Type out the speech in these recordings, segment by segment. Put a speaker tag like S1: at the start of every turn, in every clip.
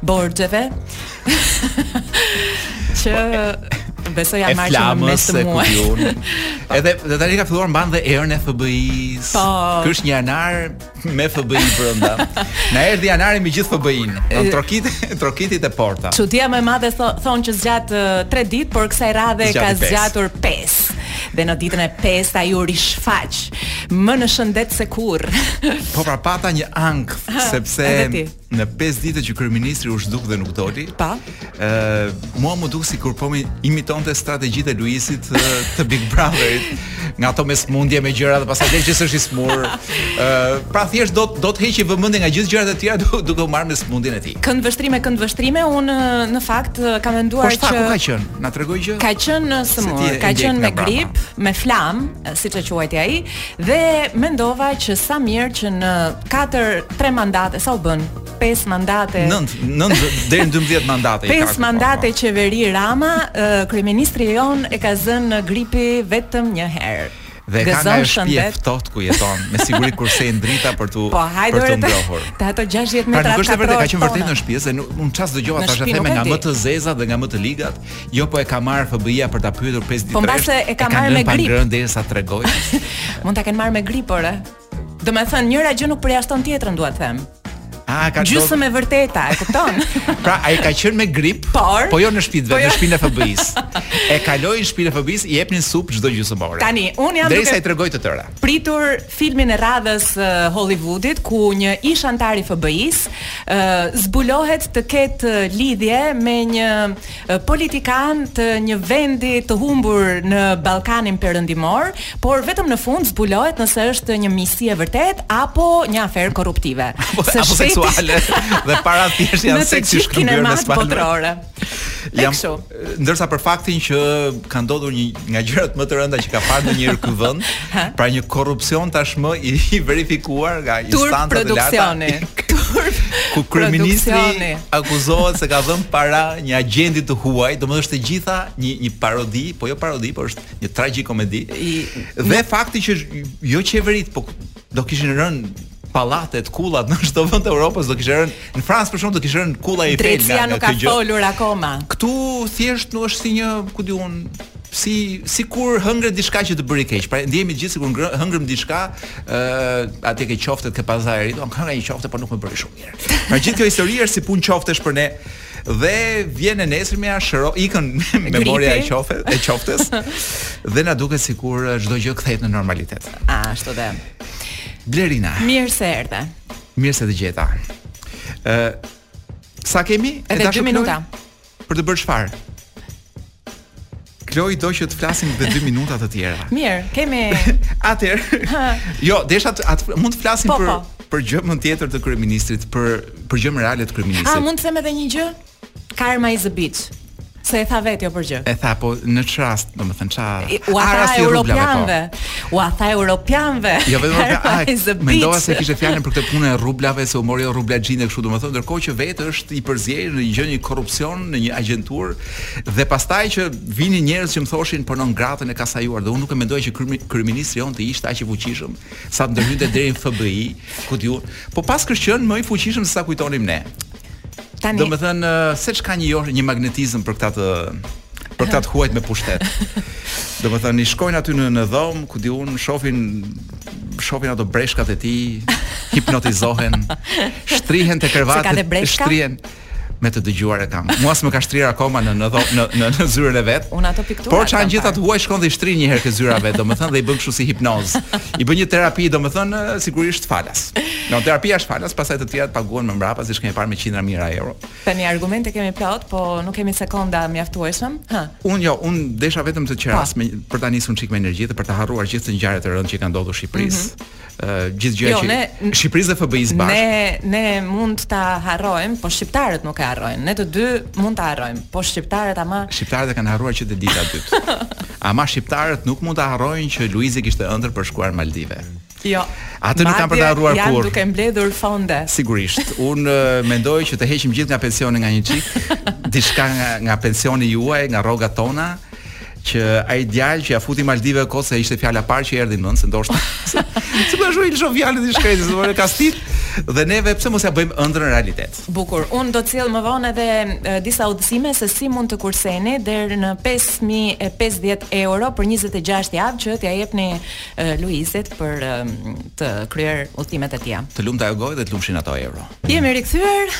S1: borxheve që Besoj janë marrë që në mes të muajit. Po.
S2: Edhe dhe tani ka filluar mban dhe erën e FBI-s.
S1: Po.
S2: Ky është një janar me FBI brenda. Na erdhi janari me gjithë FBI-n. Në trokit, trokiti te porta.
S1: Çudia më e madhe thonë që zgjat 3 ditë, por kësaj radhe ka zgjatur 5. Dhe në ditën e 5 ai u rishfaq. Më në shëndet se kurrë.
S2: Po pra pata një ankth sepse në 5 ditët që kryeministri u zhduk dhe nuk doli.
S1: Pa.
S2: Ë, mua m'u duk sikur po i imitonte strategjitë e Luisit ë, të Big Brotherit, nga ato me smundje me gjëra dhe pastaj del që s'është i smur. Ë, pra thjesht do do të heqë vëmendjen nga gjithë gjërat e tjera du- duke u marrë me smundjen e tij.
S1: Këndvështrime, këndvështrime, unë në fakt kam menduar
S2: Po shkaku që ka qenë, na tregoi gjë?
S1: Ka qenë në shtëpi sëmurë, e ka ndjek qenë nga me brapa. grip, me flamë, siç e quajti ai, dhe mendova që sa mirë që në katër, tre mandate, sa u bënë? Pesë mandate.
S2: Nëntë, nëntë deri në 12 mandate.
S1: Pesë po, mandate po. qeveri Rama, kryeministri jonë e ka zënë gripi vetëm një herë.
S2: Dhe ka ngela shpi e ftohtë ku jeton, me siguri kursen drita për tu
S1: po,
S2: për të ngrohur.
S1: Te ato 60 pra, metra.
S2: Pra nuk është vërtet, ka qenë vërtet në shtëpi, se nuk unë ç's'dëgjova thashetheme nga më të zeza dhe nga më të ligat, jo po e ka marrë FBI-ja për ta pyetur 5 ditë.
S1: Po mbase e ka marrë me grip.
S2: Po mbase e ka marrë me grip.
S1: Mund ta kenë marrë me grip, ore. Domethënë, njëra gjë nuk përjashton tjetrën, dua të them.
S2: A, ka
S1: gjysmë të vërteta, e kupton?
S2: pra, ai ka qenë me grip,
S1: por,
S2: po jo në shpitë, po jo. në shpinë e FBI-s. E kaloi në shpinë e FBI-s, i jepnin supë çdo gjysmë ore.
S1: Tani, unë jam
S2: duke... Derisa i tregoi të tëra.
S1: Pritur filmin e radhës uh, Hollywoodit, ku një ish anëtar i FBI-s, uh, zbulohet të ketë lidhje me një politikan të një vendi të humbur në Ballkanin Perëndimor, por vetëm në fund zbulohet nëse është një miqësi e vërtetë apo një aferë korruptive.
S2: Apo, së apo shpejti, seksuale dhe paratë thjesht janë seksi shkëmbyer me
S1: spalme. Në të gjithë kinematë botërore.
S2: Jam, ndërsa për faktin që ka ndodhur një nga gjërat më të rënda që ka parë ndonjëherë ky vend, pra një korrupsion tashmë i, i verifikuar nga instanca të larta. Ku kryeministri akuzohet se ka dhënë para një agjenti të huaj, domethënë është e gjitha një një parodi, po jo parodi, por është një tragjikomedi. Dhe fakti që jo qeveritë, po do kishin rënë pallatet, kullat në çdo vend të Evropës do kishte rënë. Në Francë për shkak do kishte rënë kulla Eiffel.
S1: Opozita nuk ka folur akoma.
S2: Ktu thjesht nuk është si një, ku di un, si sikur hëngre diçka që të bëri keq. Pra ndihemi gjithë sikur ngrë, hëngrëm diçka, ë uh, atje te qoftet, te pazari, do hëngra një qofte, por nuk më bëri shumë mirë. Pra gjithë kjo histori është si punë qoftesh për ne. Dhe vjen e nesërmja shëro, ikën memoria e qofte, e qoftes. dhe na duket sikur uh, çdo gjë kthehet në normalitet.
S1: Ashtu dhe.
S2: Blerina.
S1: Mirë se erdhe.
S2: Mirë se të gjeta. Ë uh, sa kemi?
S1: Edhe 2 minuta.
S2: Për të bërë çfarë? Okej do që të flasim edhe 2 minuta të tjera.
S1: Mirë, kemi
S2: Atëherë. jo, desha të at, mund të flasim
S1: po,
S2: për
S1: po.
S2: për gjëmën tjetër të kryeministrit, për për gjëmën reale të kryeministrit.
S1: A mund të them edhe një gjë? Karma is a bitch. Se e tha vetë jo për gjë.
S2: E tha po në ç'rast, domethënë ça.
S1: Ua tha si po. europianëve. Ua tha europianëve.
S2: Jo vetëm europianëve. Mendova se kishte fjalën për këtë punë e rublave se u mor rublaxhinë kështu domethënë, ndërkohë që vetë është i përzier në një gjë një korrupsion në një agjenturë Dhe pastaj që vinin njerëz që më thoshin po non gratën e ka sajuar dhe unë nuk e mendoja që kryeministri jonë të ishte aq i fuqishëm sa të ndërhynte deri në FBI, ku di unë. Po paskësh qenë më i fuqishëm se sa kujtonim ne. Tani. Domethënë, se ç'ka një jo, një magnetizëm për këta të për këta të huajt me pushtet. Domethënë, i shkojnë aty në në dhomë, ku di unë, shofin shofin ato breshkat e tij, hipnotizohen, shtrihen te krevati, shtrihen. me të dëgjuar e kam. Mua s'më ka shtrirë akoma në në në në, në zyrën e vet.
S1: Unë ato piktura.
S2: Por ç'janë gjithë ata të huaj shkon dhe i shtrin një herë ke zyra e vet, domethënë dhe i bën kështu si hipnozë. I bën një terapi, domethënë sigurisht falas. Në jo, terapia është falas, pastaj të tjerat paguhen më mbrapa, siç kemi parë me qindra mijëra euro.
S1: Tani argumente kemi plot, po nuk kemi sekonda mjaftueshëm. Hë.
S2: Unë jo, unë desha vetëm të qeras po. me për ta nisur çik me energji dhe për të harruar gjithë ato ngjarjet e rënda që kanë ndodhur në Shqipëri. Mm -hmm. gjithë gjëja
S1: jo,
S2: që
S1: ne,
S2: Shqipërisë dhe FBI-së bashkë.
S1: Ne ne mund ta harrojmë, po shqiptarët nuk e harrojnë. Ne të dy mund ta harrojmë, po shqiptarët ama
S2: Shqiptarët e kanë harruar që te dita e dytë. ama shqiptarët nuk mund ta harrojnë që Luizi kishte ëndërr për të shkuar Maldive.
S1: Jo.
S2: Atë nuk kanë për ta harruar kurrë.
S1: Janë duke mbledhur fonde.
S2: Sigurisht. Unë mendoj që të heqim gjithë nga pensioni nga një çik, diçka nga nga pensioni juaj, nga rrogat tona. që ai djalë që ja futi Maldive kot se ishte fjala e parë që erdhi në mend se ndoshta si po shoj i lëshon fjalët i shkreti por ka stil dhe neve pse mos ja bëjmë ëndrrën realitet
S1: bukur unë do të sjell më vonë edhe e, disa udhëzime se si mund të kurseni deri në 5050 euro për 26 javë që t'ia jepni e, Luizit për e, të kryer udhëtimet e tija
S2: të lumtë ajo gojë dhe të lumshin ato euro
S1: Jemi rikthyer,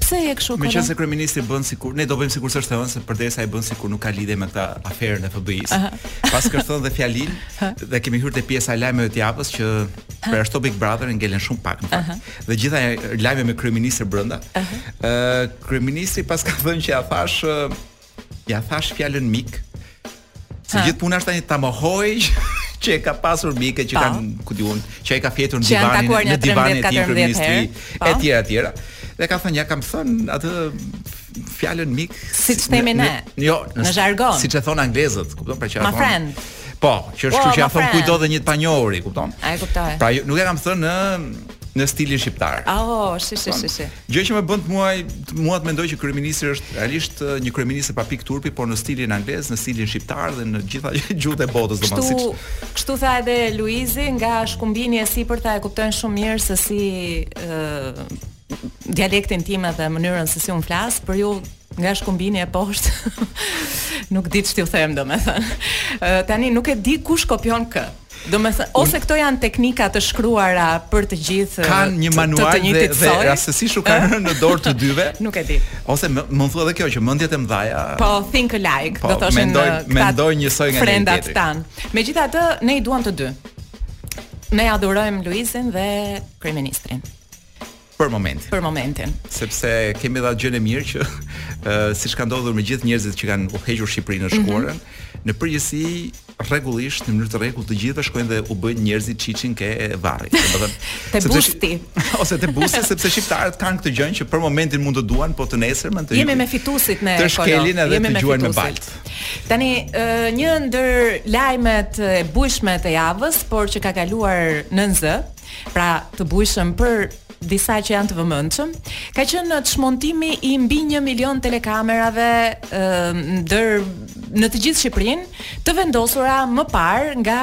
S1: pse je kështu?
S2: Meqenëse kryeministri bën sikur ne do bëjmë sikur s'është e hënë, se përderisa ai bën sikur nuk ka lidhje me këtë aferën e FBI-së. Paskam thënë dhe fjalinë dhe kemi hyrë te pjesa e lajmeve të javës që përjashto Big Brother ngelen shumë pak në fakt. Dhe të gjitha lajme me kryeministër brenda. Ëh, kryeministri paska thënë që ja thashë Ja thash fjalën mik. Se gjithë puna është tani ta mohoj që e ka pasur mike që
S1: po.
S2: kanë ku di un, që e ka fjetur në divanin, në divanin e tij kryeministri
S1: po.
S2: etj etj. Dhe ka thënë ja kam thënë atë fjalën mik
S1: siç themi ne.
S2: Jo,
S1: në jargon.
S2: Siç e thon anglezët, kupton pra që ato.
S1: My friend.
S2: Po, që është
S1: po,
S2: kështu që ja thon kujdo dhe një të panjohuri, kupton?
S1: E kuptoj.
S2: Pra nuk e kam thënë në në stilin shqiptar.
S1: Oh, si si si si.
S2: Gjë që më bën të mua, mua të mendoj që kryeministri është realisht një kryeministër pa pikë turpi, por në stilin anglez, në stilin shqiptar dhe në gjitha gjuhët e botës, domethënë
S1: siç kështu tha edhe Luizi, nga shkumbini e sipër ta e kuptojnë shumë mirë se si ë dialektin tim edhe mënyrën se si un flas, për ju nga shkumbini e poshtë. nuk di ç't'ju them domethënë. Tani nuk e di kush kopjon kë. Domethë, ose këto janë teknika të shkruara për të gjithë
S2: kanë një manual
S1: të
S2: dhe, dhe rastësisht u kanë rënë në dorë të dyve.
S1: Nuk e di.
S2: Ose më, më thuaj edhe kjo që mendjet e mëdha.
S1: Po think alike,
S2: po,
S1: do thoshin
S2: mendoj,
S1: këta.
S2: Mendoj njësoj nga
S1: frendat tanë. Megjithatë, ne i duam të dy. Ne adhurojmë Luizin dhe kryeministrin.
S2: Për momentin.
S1: Për momentin.
S2: Sepse kemi dhe atë gjën e mirë që ë siç ka ndodhur me gjithë njerëzit që kanë udhëhequr Shqipërinë në
S1: mhm.
S2: shkuarën, mm -hmm. në përgjithësi rregullisht në mënyrë të rregullt të gjithëve shkojnë dhe u bëjnë njerëzit çiçin ke varri. Domethënë
S1: te busti
S2: ose te busti sepse shqiptarët kanë këtë gjën që për momentin mund të duan, po të nesërmen te
S1: jemi me fitusit në ekonomi.
S2: Të shkelin edhe të gjuajnë me baltë.
S1: Tani ë një ndër lajmet e bujshme të javës, por që ka kaluar nën zë, pra të bujshëm për disa që janë të vëmendshëm, ka qenë ë çmontimi i mbi 1 milion telekamerave ndër në të gjithë Shqipërinë, të vendosura më parë nga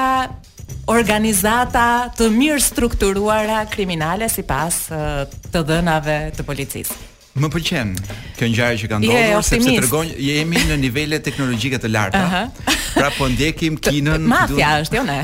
S1: organizata të mirëstrukturuara kriminale sipas të dhënave të policisë.
S2: Më pëlqen kjo ngjarje që ka ndodhur yeah,
S1: sepse
S2: tregon jemi në nivele teknologjike të larta.
S1: Uh -huh.
S2: Pra po ndjekim Kinën.
S1: Mafia është jo ne.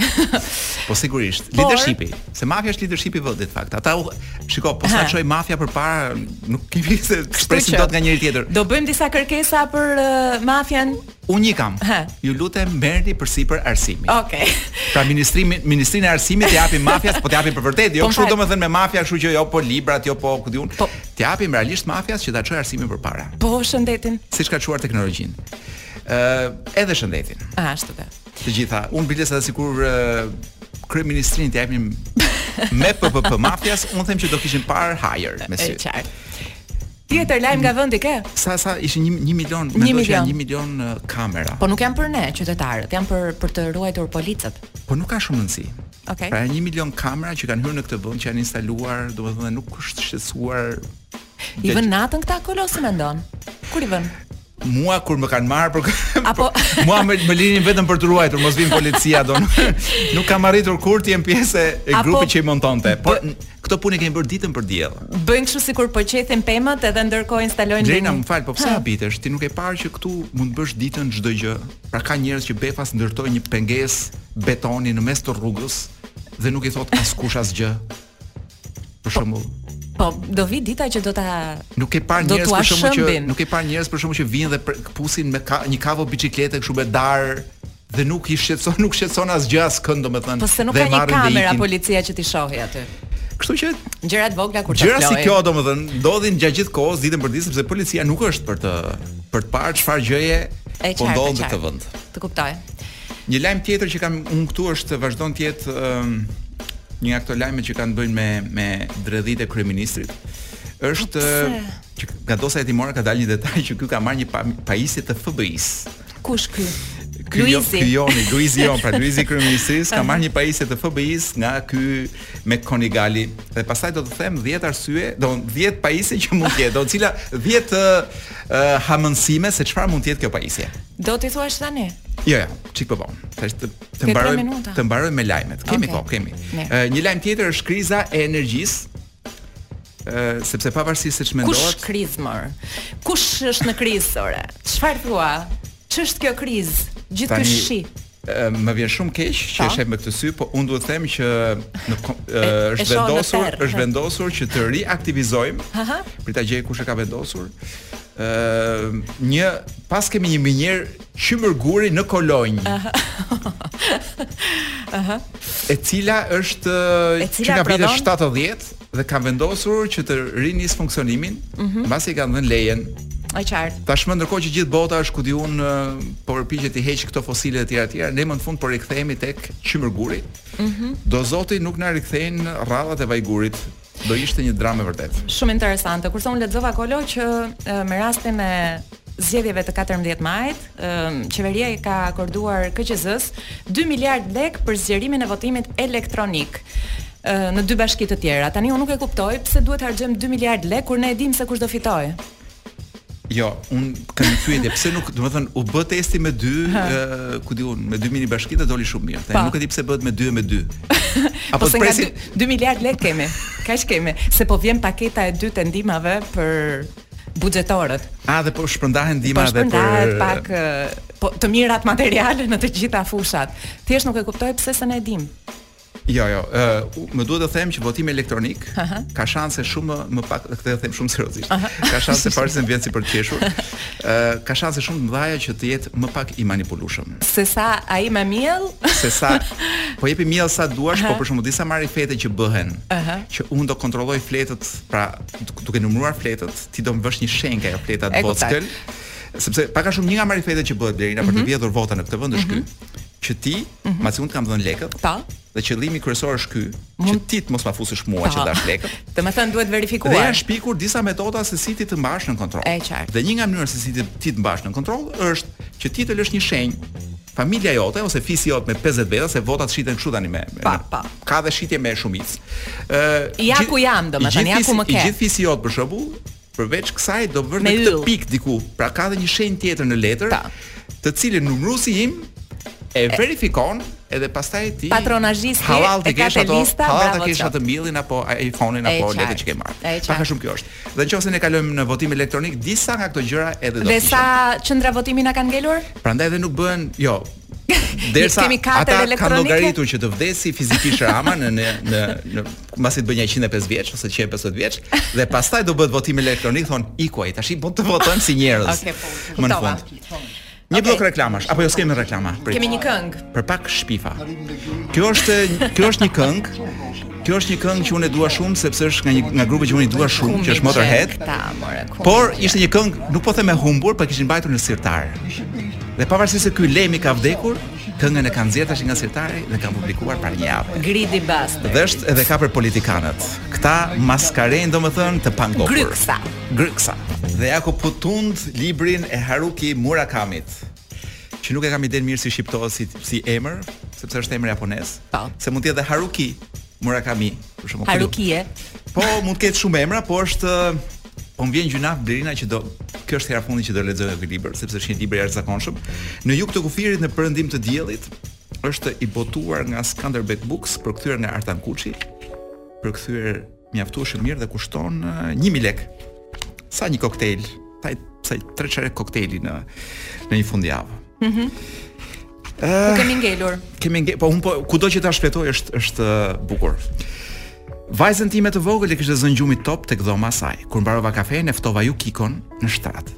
S2: po sigurisht,
S1: Por...
S2: leadershipi. Se mafia është leadershipi i vendit fakt. Ata u shiko, po
S1: s'e
S2: çoi mafia përpara, nuk kemi s'e presim dot nga njeri tjetër.
S1: Do bëjmë disa kërkesa për uh, mafian
S2: Unë i kam.
S1: He.
S2: Ju lutem merrni përsipër arsimin.
S1: Okej. Okay.
S2: Pra ministrimin, ministrinë e arsimit i japim mafias, po t'ia japim për vërtetë, jo
S1: po,
S2: kështu domethënë me mafia, kështu që jo po librat, jo po ku di un.
S1: Po.
S2: T'ia japim realisht mafias që ta çojë arsimin përpara.
S1: Po shëndetin.
S2: Siç ka çuar teknologjinë. Ë, uh, edhe shëndetin.
S1: Ashtu dhe.
S2: Të gjitha, unë biles edhe sikur uh, kryeministrinë t'ia japim me PPP mafias, unë them që do kishim parë hajër me sy.
S1: Është qartë. Tjetër lajm nga vendi ke?
S2: Sa sa ishin 1 milion,
S1: një milion,
S2: një milion uh, kamera.
S1: Po nuk janë për ne qytetarët, janë për për të ruajtur policët.
S2: Po nuk ka shumë rëndësi.
S1: Okay.
S2: Pra 1 milion kamera që kanë hyrë në këtë vend, që janë instaluar, domethënë nuk është shqetësuar.
S1: I vën natën këta apo si mendon. Kur i vën?
S2: Mua kur më kanë marrë për
S1: Apo...
S2: mua më, më linin vetëm për të ruajtur, mos vin policia don. Nuk kam arritur kurrë të jem pjesë e
S1: Apo...
S2: grupit që i montonte. Po këto punë kemi bërë ditën për diell.
S1: Bëjnë kështu sikur po qethin pemët edhe ndërkohë instalojnë Lena,
S2: më fal, po pse habitesh? Ti nuk ke parë që këtu mund të bësh ditën çdo gjë. Pra ka njerëz që befas ndërtojnë një pengesë betoni në mes të rrugës dhe nuk i thotë askush asgjë. Për shembull,
S1: Po, do vi dita që do ta
S2: Nuk ke parë njerëz për shembull që nuk ke parë njerëz për shembull që vijnë dhe presin me ka, një kavo biçiklete kështu me darë dhe nuk i shqetëson, nuk shqetëson asgjë askënd, domethënë.
S1: Po se nuk ka një kamera policia që t'i shohi aty.
S2: Kështu që
S1: gjëra të vogla kur të flojnë.
S2: Gjëra si kjo domethënë ndodhin gjatë gjithë kohës ditën për diell sepse policia nuk është për të për të parë çfarë gjëje po ndodh në këtë vend.
S1: Të kuptoj.
S2: Një lajm tjetër që kam unë këtu është vazhdon të jetë um, një nga këto lajme që kanë të bëjnë me me dredhitë e kryeministrit. Është që nga dosja hetimore ka dalë një detaj që ky ka marrë një pa, pajisje të FBI-së.
S1: Kush ky?
S2: Ky yni, Luizi. Ky joni, Luizi jonë, pra Luizi kryeministri ka marrë një pajisje të FBI-së nga ky MekGonigali dhe pastaj do të them 10 arsye, do 10 pajisje që mund të jetë, do të jenë 10 uh, hamendësime se çfarë mund të jetë kjo pajisje.
S1: Do t'i thuash tani?
S2: Jo, jo, një çik më vonë. Tash të të mbaroj të mbaroj me lajmet. Kemi okay. kohë, kemi. Uh, një lajm tjetër është kriza e energjisë sepse pavarësisht se ç'mendohet
S1: kush krizë mor kush është në krizë ore çfarë thua ç'është kjo krizë gjithë ky shi
S2: Më vjen shumë keq që po. e sheh me këtë sy, po unë duhet të them që në është vendosur, është vendosur që të riaktivizojmë. Aha. Për ta gjej kush e ka vendosur. Ëm ne paskemi një minierë qymyrguri në Kolonjë. Aha. Aha. E cila është e cila që nga vitet 70. dhe kanë vendosur që të rinisë funksionimin, mm -hmm. mbasi i kanë dhënë lejen.
S1: E qartë.
S2: Tashmë ndërkohë që gjithë bota është ku di unë po përpiqet t'i heqë këto fosilet e tjera e tjera, ne më në fund po rikthehemi tek qymyrguri. Mhm. Mm do zoti nuk na rikthejnë rradhat e vajgurit, do ishte një dramë e vërtetë.
S1: Shumë interesante. Kurse unë lexova Kolo që me rastin e zgjedhjeve të katërmbëdhjetë majit, qeveria i ka akorduar KQZ-së dy miliardë lekë për zgjerimin e votimit elektronik në dy bashki të tjera. Tani unë nuk e kuptoj pse duhet të harxhojmë dy miliardë lekë kur ne e dimë se kush do fitojë.
S2: Jo, unë kam një pyetje, pse nuk, domethënë, u bë testi me dy, ë, ku di unë, me dy mini bashki dhe doli shumë mirë. Tani nuk e di pse bëhet me dy e me dy.
S1: Apo po presim, se 2 miliard lekë kemi. Kaq kemi. Se po vjen paketa e dytë e ndihmave për buxhetorët.
S2: A dhe po shpërndahen ndihma
S1: po
S2: edhe
S1: po shpërndahen pak po të mirat materiale në të gjitha fushat. Thjesht nuk e kuptoj pse se ne e dim.
S2: Jo, jo, uh, më duhet të them që votimi elektronik uh -huh. ka shanse shumë më pak, këtë e them shumë seriozisht. Uh -huh. Ka shanse fare se më vjen si për të qeshur. Ë, uh, ka shanse shumë të mëdha që të jetë më pak i manipulueshëm.
S1: Se sa ai me miell?
S2: Se sa po jepi miell sa duash, uh -huh. po për shembull disa marifete që bëhen, uh -huh. që unë do kontrolloj fletët, pra duke numëruar fletët, ti do më vësh një shenjë nga ajo fleta e votës. Sepse pak a shumë një nga marifetet që bëhet Blerina mm -hmm. për të mhm. vjedhur vota në këtë vend është mm -hmm. ky, mhm. që ti, mm -hmm. mbasi unë të kam dhënë lekët, pa.
S1: Po.
S2: dhe qëllimi kryesor është ky, që ti të mos ma fusësh mua pa. Po. që
S1: dhashë lekët. Domethënë duhet verifikuar.
S2: Dhe janë shpikur disa metoda se si ty të mbaj në kontroll. Dhe një nga mënyrat se si ty të mbaj në kontroll është që ti të lësh një shenjë Familja jote ose fisi jot me 50 veta se votat shiten kështu tani me.
S1: Pa, pa.
S2: Ka dhe shitje me shumicë.
S1: Ë uh, Ja ku jam, domethënë, ja ku më ke.
S2: I gjithë fisi jot për shembull, përveç kësaj do vërë në këtë pikë diku. Pra ka dhe një shenjë tjetër në letër, ta. të cilën numëruesi im e verifikon edhe pastaj ti
S1: patronazhisti halal të
S2: kesh ato halal të kesh atë miellin apo iPhone-in apo lekët që ke marrë. Pak a shumë kjo është. Dhe nëse ne kalojmë në votim elektronik, disa nga këto gjëra edhe do
S1: të. Dhe sa qendra votimi na kanë ngelur?
S2: Prandaj dhe nuk bëhen, jo. Derisa kemi katër elektronike. Ata kanë llogaritur që të vdesë fizikisht Rama në në në, në mbasi të bëjë 105 vjeç ose 150 vjeç dhe pastaj do bëhet votim elektronik, thon iku ai tash mund të votoni si njerëz.
S1: Okej, okay, po. Më në fund.
S2: Një blok reklamash, apo jo s'kemi reklama?
S1: Prit. Kemi një këngë.
S2: Për pak shpika. Kjo është kjo është një këngë Kjo është një këngë që unë e dua shumë sepse është nga një nga grupet që unë i dua shumë, që është Motorhead. Por ishte një këngë, nuk po them e humbur, por kishin mbajtur në sirtar. Dhe pavarësisht se ky Lemi ka vdekur, këngën e kanë nxjerrë tash nga sirtari dhe kanë publikuar para një jave.
S1: Greedy Bastards.
S2: Dhe është edhe kjo për politikanët. Këta maskarenj, domethënë, të pangopur.
S1: Grykësa.
S2: Grykësa. Dhe ja ku po tund librin e Haruki Murakamit. që nuk e kam idenë mirë si shqiptohet si si emër, sepse është emër japonez.
S1: Po.
S2: Se mund të jetë Haruki Murakami, për shembull.
S1: Haruki e.
S2: Po, mund të ketë shumë emra, po është po më vjen gjynaf Blerina që do kjo është hera e fundit që do lexoj këtë libër, sepse është një libër i jashtëzakonshëm. Në jug të kufirit në perëndim të diellit është i botuar nga Skanderbeg Books, përkthyer nga Artan Kuçi, përkthyer Mjaftueshëm mirë dhe kushton 1000 lekë. Sa një koktejl, pra sa tre çereke koktejli në në një fundjavë.
S1: Mhm. Mm Ëh, uh, po kemi ngelur.
S2: Kemi ngelur, po unë po kudo që ta shfletoj është është bukur. Vajzën time të vogël e kishte zënë gjumi top tek dhoma e saj. Kur mbarova kafenë, e ftova Jukikon në shtrat.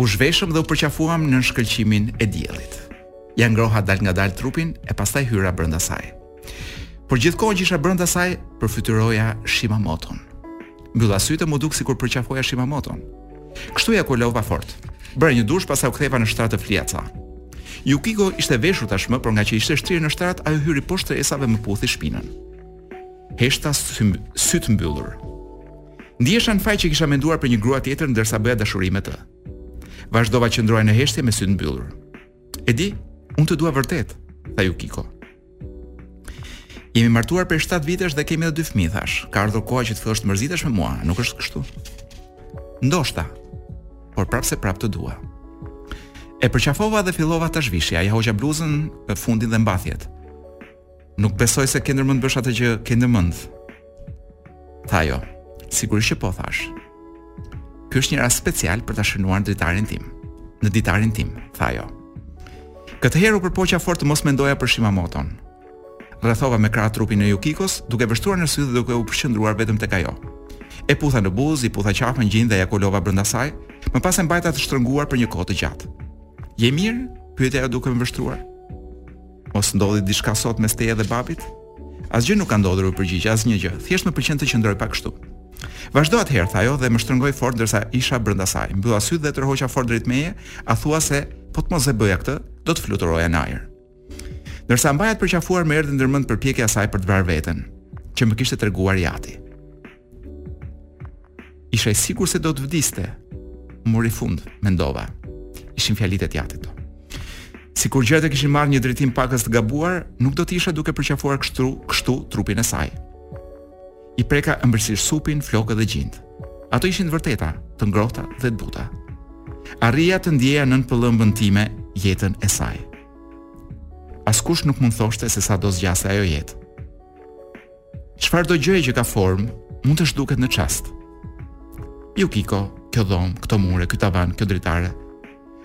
S2: U zhveshëm dhe u përqafuam nën shkëlqimin e diellit. Ia ngroha dalëngadalë trupin e pastaj hyra brenda saj. Por gjithë kohën që isha brenda saj, përfytyroja Shimamoton. Mbylla sytë m'u duk sikur përqafoja Shimamoton. Kështu ejakulova fort. Bëra një dush pastaj u ktheva në shtrat të flija ca. Yukiko ishte veshur tashmë, por ngaqë isha shtrirë në shtrat, ajo hyri poshtë shtresave më puthi shpinën. Heshta sytë mbyllur. Ndihesha në faj që kisha menduar për një grua tjetër ndërsa bëja dashuri me të. Vazhdova të qëndroja në heshtje me sytë mbyllur. E di, unë të dua vërtet, tha Yukiko. Jemi martuar prej 7 vitesh dhe kemi edhe dy fëmijë, thashë. Ka ardhur koha që të fillosh të mërzitesh me mua, nuk është kështu? Ndoshta, por prapëseprapë të dua. E përqafova dhe fillova ta zhvishja, ia hoqa bluzën, fundin dhe mbathjet. Nuk besoj se ke ndërmend të bësh atë që ke ndërmend. Tha ajo. Sigurisht që po thashë. Ky është një rast special për ta shënuar në ditarin tim. Në ditarin tim, tha ajo. Këtë herë u përpoqa fort të mos mendoja për Shimamoton. Rrethova me krahë trupin e Yukikos, duke e vështruar në sy dhe duke u përqendruar vetëm tek ajo. E putha në buzë, i putha qafën gjinë dhe ejakulova brenda saj, më pas e mbajta të shtrënguar për një kohë të gjatë. Je mirë? pyeti ajo duke më vështruar. Mos ndodhi diçka sot mes teje dhe babit? Asgjë nuk ka ndodhur, u përgjigja, asnjë gjë. Thjesht më pëlqen të qëndroj pak kështu. Vazhdo atëherë, tha ajo dhe më shtrëngoi fort ndërsa isha brenda saj. Mbylla sytë dhe e tërhoqa fort drejt meje, a thua se po të mos e bëja këtë, do të fluturoja në ajër. Ndërsa e mbaja të përqafuar më erdhi ndërmend përpjekja e saj për të vrarë veten, që më kishte treguar i ati. Isha i sigurt se do të vdiste, mori fund, mendova. Ishin fjalët e të atit ato. Sikur gjërat të kishin marrë një drejtim pakëz të gabuar, nuk do të isha duke përqafuar kështu, kështu trupin e saj. I preka ëmbëlsisht supin, flokët dhe gjinjtë. Ato ishin të vërteta, të ngrohta dhe të buta. Arrija të ndieja nën pëllëmbën time jetën e saj. Askush nuk mund thoshte se sa do zgjaste ajo jetë. Çfarëdo gjëje që ka formë, mund të zhduket në çast. Yukiko, kjo dhomë, këto mure, ky tavan, kjo dritare.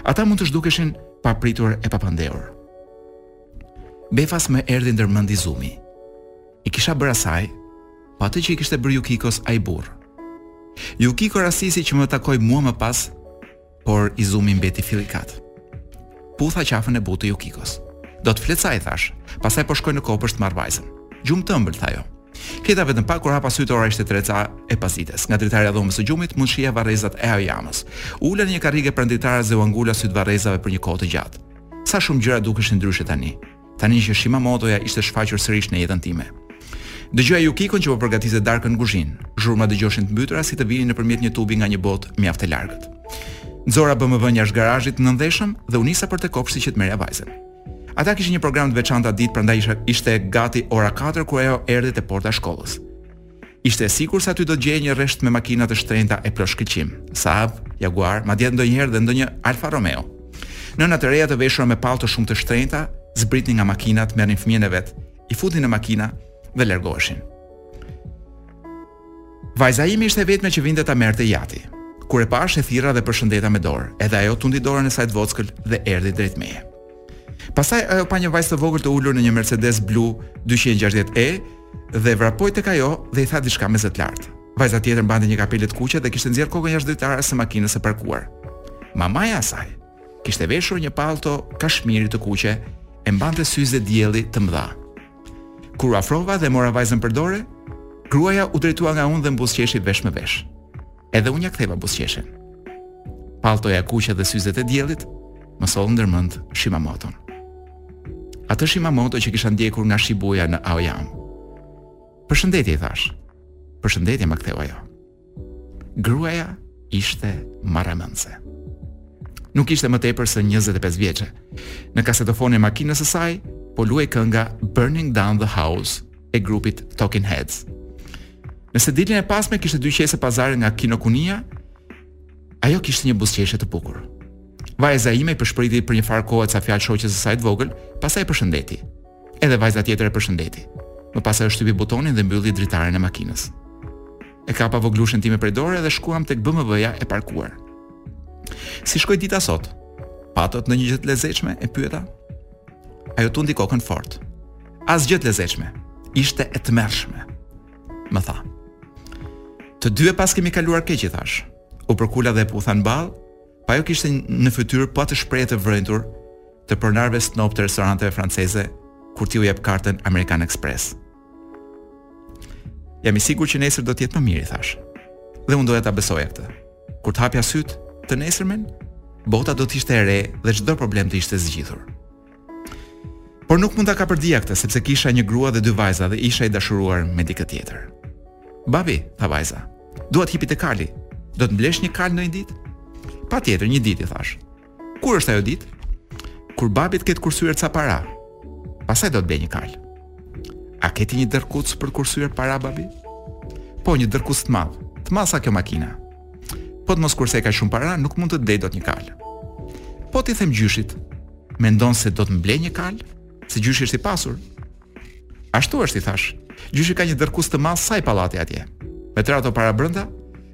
S2: Ata mund të zhdukeshin papritur e papandehur. Befas më erdhi ndër mend Izumi. I kisha bërë asaj, po atë që i kishte bërë Yukikos ai burrë. Yukiko rastisi që më takoi mua më pas por Izumi mbeti fillikat. Putha qafën e butë të Yukikos. Do të fle ca i thashë, pastaj po shkoj në kopsht të marr vajzën. Gjumë të ëmbël tha ajo. Fjeta vetëm pak kur hapa sytë ora ishte tre e ca e pasdites. Nga dritarja e dhomës së gjumit mund të shihja varrezat e Aoyamës. U ula në një karrige pranë dritares dhe ua ngula sytë varrezave për një kohë të gjatë. Sa shumë gjëra dukeshin ndryshe tani. tani që Shimamoto-ja ishte shfaqur sërish në jetën time. Dëgjoja Yukikon që po përgatiste darkën në kuzhinë. Zhurmat dëgjoheshin të mbytura si të vinin nëpërmjet një tubi nga një botë mjaft e largët. Nxora BMW-n jashtë garazhit të nëndheshëm dhe u nisa për te kopshti që të merrja vajzën. Ata kishin një program të veçantë atë ditë, prandaj ishte gati ora 4 kur ajo erdhi te porta e shkollës. Ishte e sigurt se aty do të gjeje një rresht me makina të shtrenjta e plot shkëlqim, Saab, Jaguar, madje ndonjëherë dhe ndonjë Alfa Romeo. Nëna të reja të veshura me pallto shumë të shtrenjta, zbritnin nga makinat, merrnin fëmijën e vet, i fusnin në makina dhe largoheshin. Vajza ime ishte e vetmja që vinte ta merrte i ati. Kur e pashë e thirra dhe e përshëndeta me dorë, edhe ajo tundi dorën e saj të vockël dhe erdhi drejt meje. Pastaj ajo pa një vajzë të vogël të ulur në një Mercedes blu 260 E dhe vrapoi tek ajo dhe i tha diçka me zë të lartë. Vajza tjetër mbante një kapele të kuqe dhe kishte nxjerrë kokën jashtë dritares së makinës së parkuar. Mamaja e saj kishte veshur një pallto kashmiri të kuqe e mbante syze dielli të mëdha. Kur u afrova dhe mora vajzën për dore, gruaja u drejtua nga unë dhe më buzëqeshi vesh më vesh. Edhe unë ia ktheva buzëqeshjen. Palltoja e kuqe dhe syzet e diellit më sollën ndër mend Shimamoton. Atë Shimamoto që kisha ndjekur nga Shibuya në Aoyama. Përshëndetje i thashë. Përshëndetje ma ktheu ajo. Gruaja ishte marramendëse. Nuk ishte më tepër se 25 vjeçe. Në kasetofonin e makinës së saj po luhej kënga Burning Down the House e grupit Talking Heads. Në sediljen e pasme kishte dy qese pazare nga Kinokunia, ajo kishte një buzëqeshje të bukur. Vajza ime i pëshpëriti për një farë kohë ca fjalë shoqes së saj të vogël, pastaj e përshëndeti. Edhe vajza tjetër e përshëndeti. Më pas ajo shtypi butonin dhe mbylli dritaren e makinës. E kapa vogëlushen time prej dore dhe shkuam tek BMW-ja e parkuar. Si shkoi dita sot? Patët ndonjë gjë të lezetshme? e pyeta. Ajo tundi kokën fort. Asgjë të lezetshme, ishte e tmerrshme. Më tha. Të dy e paskemi kaluar keq i thashë. U përkula dhe e putha në ballë, po ajo kishte në fytyrë po atë shprehje të vrenjtur të pronarëve snob të restoranteve franceze kur ti u jep kartën American Express. Jam i sigurt që nesër do të jetë më mirë, i thashë. Dhe unë doja ta besoja këtë. Kur të hapja sytë të nesërmen, bota do të ishte e re dhe çdo problem të ishte zgjidhur. Por nuk mund ta kapërdija këtë sepse kisha një grua dhe dy vajza dhe isha i dashuruar me dikë tjetër. Babi, tha vajza, dua të hipi te kali. Do të më blesh një kalë ndonjë ditë? Patjetër, një ditë i thashë. Kur është ajo ditë? Kur babi të ketë kursyer ca para. Pastaj do të blej një kal. A ke ti një derrkuc për të kursyer para babi? Po një derrkuc të madh. Të madh sa kjo makina. Po të mos kursej kaq shumë para, nuk mund të blej dot një kal. Po t'i them gjyshit, mendon se do të më blejë një kal? Se gjyshi është i pasur. Ashtu është i thashë. Gjyshi ka një derrkuc të madh sa ai pallati atje. Me tërë ato para brenda,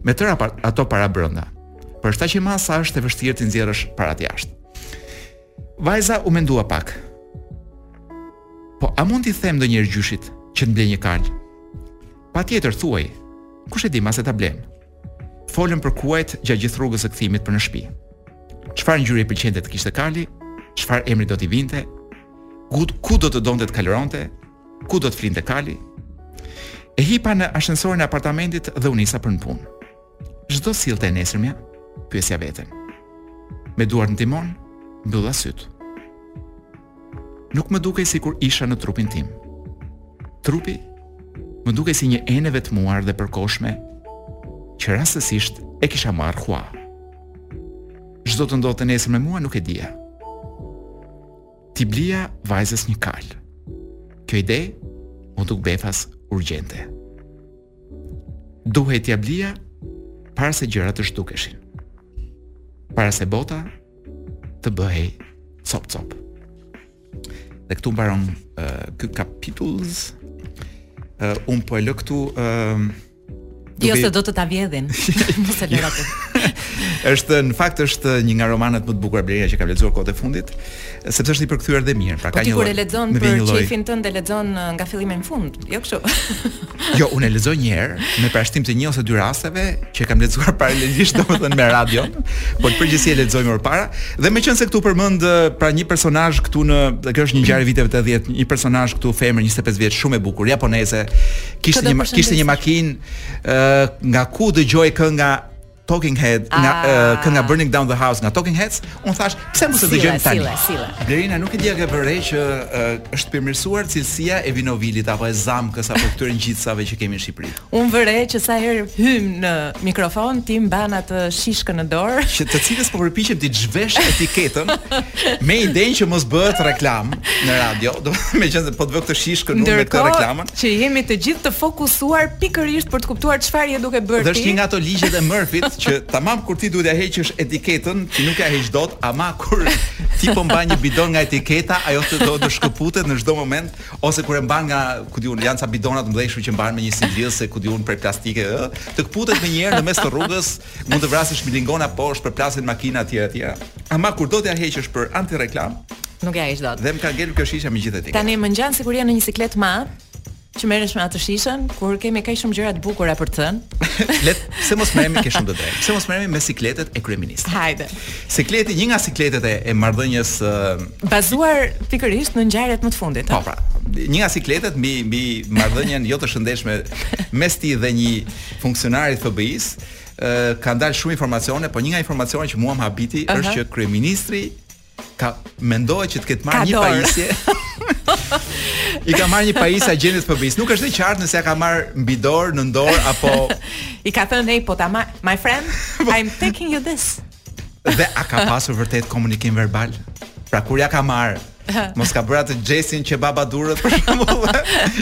S2: me tërë ato para brenda. Por shtaj që i madh sa është e vështirë të nxjerrësh paratë jashtë. Vajza u mendua pak. Po a mund t'i them ndonjëherë gjyshit që të më blejë një kal? Patjetër thuaj. Kush e di mbase ta blen? Folëm për kuajt gjatë gjithë rrugës së kthimit për në shtëpi. Çfarë ngjyre i pëlqente të kishte kali? Çfarë emri do t'i vinte? Ku, ku do të donte të kalëronte? Ku do të flinte kali? E hipa në ashensorin e apartamentit dhe u nisa për në punë. Ç'do sillte e nesërmja, pyesja veten. Me duart në timon, mbylla sytë. Nuk më dukej sikur isha në trupin tim. Trupi më dukej si një enë e vetmuar dhe e përkohshme që rastësisht e kisha marrë hua. Ç'do të ndodhte nesër me mua nuk e dija. T'i blija vajzës një kal. Kjo ide m'u duk befas urgjente. Duhej t'ia blija para se gjërat të zhdukeshin. Para se bota të bëhej copë copë. Dhe këtu mbaron uh, ky kapitull. Uh, unë po e lë këtu uh,
S1: Jo se do të ta vjedhin. Mos e lër atë.
S2: Është në fakt është një nga romanet më të bukura Blerina që kam lexuar kohët e fundit, sepse është i përkthyer dhe mirë.
S1: Pra po ka një. Po kur e lexon për qejfin tënd e lexon uh, nga fillimi në fund, jo kështu.
S2: Jo, unë e lexoj një herë me përjashtim të një ose dy rasteve që kam lexuar paralelisht domethënë me radio, por në përgjithësi e lexoj më parë dhe meqenëse këtu përmend uh, pra një personazh këtu në kjo është një ngjarje e viteve 80, një personazh këtu femër 25 vjeç shumë e bukur japoneze Kishte një kishte një makinë uh, nga ku dëgjohej kënga Talking Head nga ah. uh, kënga Burning Down the House nga Talking Heads, unë thashë pse mos e dëgjojmë tani. Blerina nuk e di a ke vënë re që uh, është përmirësuar cilësia e vinovilit apo e zamkës apo këtyre ngjitësave që kemi në Shqipëri.
S1: Unë vërej që sa herë hym në mikrofon ti mban atë shishkën në dorë.
S2: Që të cilës po përpiqem t'i zhvesh etiketën me idenë që mos bëhet reklamë në radio, domethënë se po të vë këtë shishkën unë me këtë reklamën.
S1: që jemi të gjithë të fokusuar pikërisht për të kuptuar çfarë je duke bërë ti.
S2: Dhe është një nga ato ligjet e Murphy-t që tamam kur ti duhet t'ia heqësh etiketën, ti nuk ia heq dot, ama kur ti po mban një bidon nga etiketa, ajo do të shkëputet në çdo moment ose kur e mban nga, ku di unë, janë ca bidona të mëdhenj që mban me një sivil se ku di unë prej plastike, ë, të këputet menjëherë në mes të rrugës, Mund të vrasësh milingona po s'të përplasin makina etj etj. Ama kur do t'ia heqësh për antireklam,
S1: nuk ia heq dot.
S2: Dhe më ka ngelur kjo shisha me gjithë etiketën.
S1: Tani më ngjan sikur je në një siklet madh që merresh me atë shishën kur kemi kaq shumë gjëra të bukura për të thënë.
S2: Le pse mos merremi ke shumë të drejtë. Pse mos merremi me sikletet e kryeministrit?
S1: Hajde.
S2: Sikleti, një nga sikletet e, e marrëdhënies uh...
S1: bazuar pikërisht në ngjarjet më të fundit.
S2: Po, pra. Një nga sikletet mbi mbi marrëdhënien jo të shëndetshme mes ti dhe një funksionari të FBI-së, ë kanë dalë shumë informacione, por një nga informacionet që mua më habiti Aha. është që kryeministri ka mendohet që të ketë marrë një pajisje. I ka marrë një pajisje agjentit të FBI-së. Nuk është e qartë nëse ia ka marrë mbi dorë, në dorë apo
S1: I ka thënë hej po ta marr, my friend, I'm taking you this.
S2: Dhe a ka pasur vërtet komunikim verbal? Pra kur ia ka marrë Mos ka bërë atë Xhesin që bëhet me duart për shembull.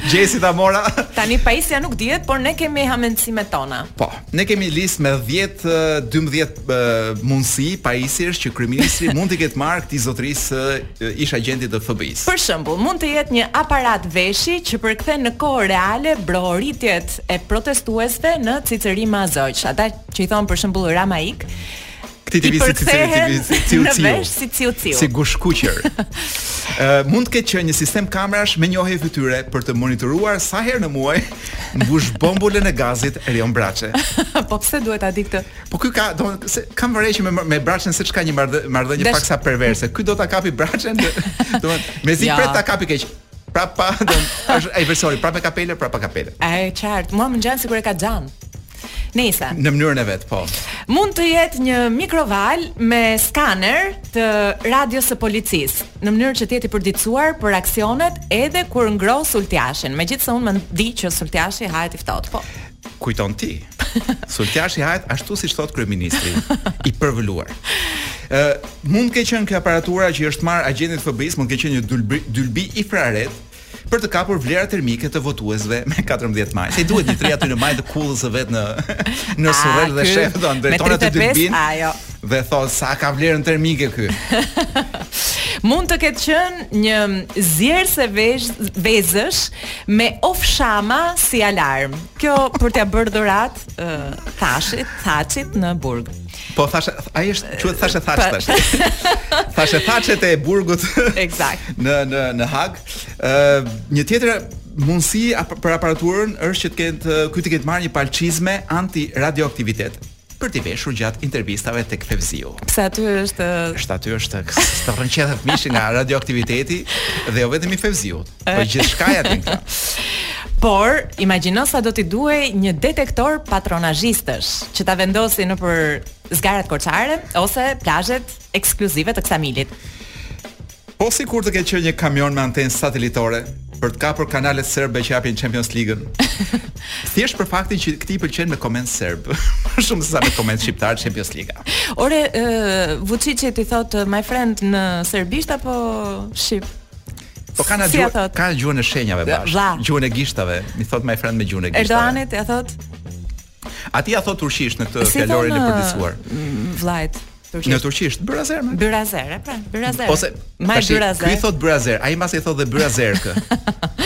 S2: Xhesi ta mora.
S1: Tani pajisja nuk dihet, por ne kemi hamendësimet tona.
S2: Po, ne kemi listë me 10 12 uh, mundësi pajisjesh që kryeministri mund t'i ketë marrë këtij zotërisë uh, ish-agjentit të FBI-së.
S1: Për shembull, mund të jetë një aparat veshi që përkthen në kohë reale brohoritjet e protestuesve në cicërima zogjsh. Ata që i thonë për shembull Rama
S2: ik, Këtij t'i vijë si si
S1: ciu Në vesh si ciu ciu
S2: Si gushëkuq Mund të ketë qenë një sistem kamerash me njohje fytyre Për të monitoruar sa herë në muaj Mbush bombulën e gazit Erion Braçe
S1: Po pse duhet atij kjo
S2: Po ky ka do, se, Kam vënë re që me, me Braçen seç ka një mardhë, marrëdhënie Desh... paksa perverse Ky do ta kapi Braçen Mezi ja. pret ta kapi keqë Prapa, është ai versioni, prapë kapele, prapa kapele.
S1: Ai qartë, mua më ngjan sikur e ka xhan. Nëse.
S2: Në mënyrën e vet, po.
S1: Mund të jetë një mikroval me skaner të radios së policisë, në mënyrë që të jetë i përditësuar për aksionet edhe kur ngroh sultjashin. Megjithëse unë më di që sultjashi hahet i ftohtë, po.
S2: kujton ti. Sultjashi hahet ashtu siç thotë kryeministri i përvëluar. Ë uh, mund të ketë qenë kjo aparatura që i është marrë agjentit të FBI-s, mund të ketë qenë një dylbi, dylbi infrared për të kapur vlerat termike të votuesve me 14 maj. Se i duhet që të rrijë aty në majë të kullës së vet në në Surrel dhe shef do drejtorat e dylbin.
S1: Ajo.
S2: Dhe thonë sa ka vlerën termike ky.
S1: Mund të ketë qenë një zierëse vezësh Me ofshama si alarm. Kjo për t'ia bërë dhuratë uh, thashit, Thaçit në burg.
S2: Po thashë, ai është quhet thashë thashë po. tash. thashethemet e burgut.
S1: Eksakt.
S2: në në në Hagë. Ë uh, një tjetër mundësi për aparaturën është që të ketë ky të ketë marrë një palë çizme anti radioaktivitet. për t'i veshur gjatë intervistave tek Fevziu.
S1: Pse aty është
S2: është aty është të rrënqethet mishi nga radioaktiviteti dhe jo vetëm i Fevziut, po gjithçka ja din këta.
S1: Por, imagjino sa do t'i duhej një detektor patronazhistësh që ta vendosi nëpër zgarat korçare ose plazhet ekskluzive të Ksamilit.
S2: Po sikur të ketë qenë një kamion me antenë satelitore për të kapur kanalet serbe që japin Champions League-ën. Thjesht për faktin që këtij i pëlqen me koment serb, më shumë se sa me koment shqiptar Champions League.
S1: Ore, uh, Vuçiçi i thot my friend në serbisht apo shqip?
S2: Po kanë si gjuhë, kanë gjuhën e shenjave bash. Gjuhën e gishtave, mi thot my friend me gjuhën e gishtave.
S1: Erdoganit ja thot
S2: Atij ja thot turqisht në këtë fjalorin e përdisuar?
S1: Vllajt.
S2: Në turqisht, brazer.
S1: Brazer, pra, brazer.
S2: Ose më brazer. Ky thot brazer, ai mase thot dhe brazer kë.